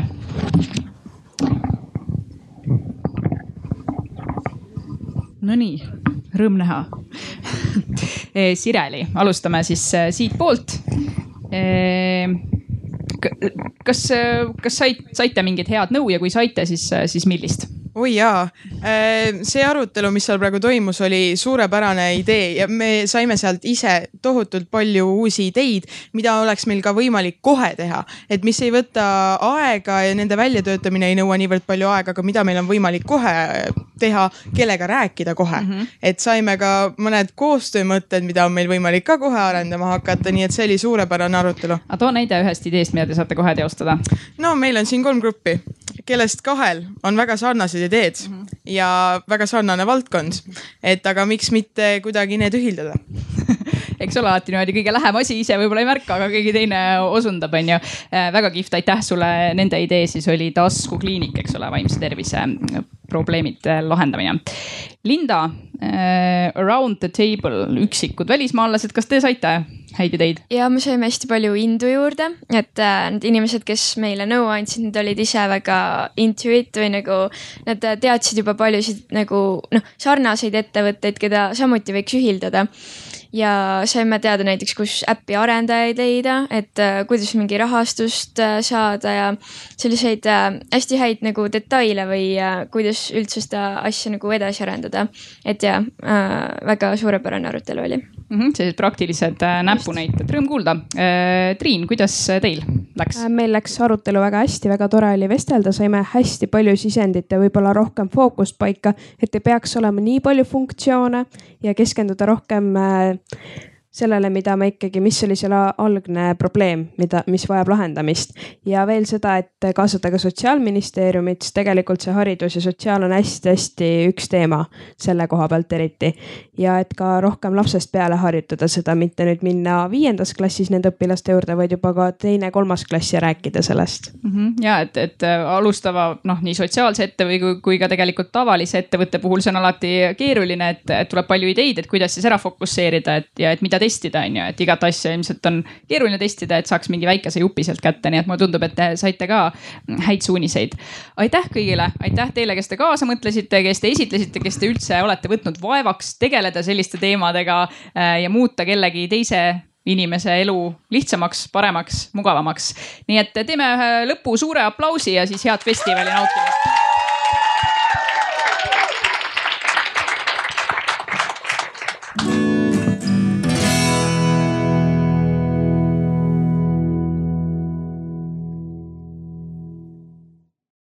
B: Nonii, rõõm näha Sireli, alustame siis äh, siitpoolt kas, kas said, saite mingit head nõu ja kui saite, siis, siis millist?
P: Oi jaa, äh, see arutelu, mis seal praegu toimus, oli suurepärane idee ja me saime sealt ise tohutult palju uusi ideid, mida oleks meil ka võimalik kohe teha. et mis ei võta aega ja nende väljatöötamine ei nõua niivõrd palju aega, aga mida meil on võimalik kohe teha, kellega rääkida kohe mm. -hmm. et saime ka mõned koostöömõtted, mida on meil võimalik ka kohe arendama hakata, nii et see oli suurepärane arutelu.
B: aga too näide ühest ideest, mida te saate kohe teostada.
P: no meil on siin kolm gruppi, kellest kahel on väga sarnased sarnased ideed mm -hmm. ja väga sarnane valdkond. et aga miks mitte kuidagi need ühildada
B: eks ole, alati niimoodi kõige lähem asi ise võib-olla ei märka, aga keegi teine osundab, on ju. Äh, väga kihvt, aitäh sulle, nende idee siis oli taskukliinik, eks ole, vaimse tervise probleemide lahendamine. Linda äh,, around the table, üksikud välismaalased, kas te saite häid ideid?
R: ja me saime hästi palju indu juurde, et äh, need inimesed, kes meile nõu andsid, need olid ise väga into it või nagu nad teadsid juba paljusid nagu noh, sarnaseid ettevõtteid, keda samuti võiks ühildada ja saime teada näiteks, kus äpi arendajaid leida, et äh, kuidas mingi rahastust äh, saada ja selliseid äh, hästi häid nagu detaile või äh, kuidas üldse seda asja nagu edasi arendada. et ja äh, väga suurepärane arutelu oli
B: mm. -hmm, sellised praktilised äh, näpunäited, rõõm kuulda äh,. Triin, kuidas teil? läks?
S: Äh, meil läks arutelu väga hästi, väga tore oli vestelda, saime hästi palju sisendit ja võib-olla rohkem fookust paika, et ei peaks olema nii palju funktsioone ja keskenduda rohkem äh, sellele, mida me ikkagi, mis oli selle algne probleem, mida, mis vajab lahendamist. ja veel seda, et kaasata ka sotsiaalministeeriumit, sest tegelikult see haridus ja sotsiaal on hästi-hästi üks teema selle koha pealt eriti. ja et ka rohkem lapsest peale harjutada seda, mitte nüüd minna viiendas klassis nende õpilaste juurde, vaid juba ka teine-kolmas klass ja rääkida sellest
B: mm. -hmm. ja et, et äh, alustava noh, nii sotsiaalse ette või kui, kui ka tegelikult tavalise ettevõtte puhul see on alati keeruline, et, tuleb palju ideid, et kuidas siis ära fokusseerida, et ja et mida testida, on ju, et igat asja ilmselt on keeruline testida, et saaks mingi väikese jupi sealt kätte, nii et mulle tundub, et te saite ka häid suuniseid. aitäh kõigile, aitäh teile, kes te kaasa mõtlesite, kes te esitlesite, kes te üldse olete võtnud vaevaks tegeleda selliste teemadega äh, ja muuta kellegi teise inimese elu lihtsamaks, paremaks, mugavamaks. nii et teeme ühe lõpu suure aplausi ja siis head festivali nautimist.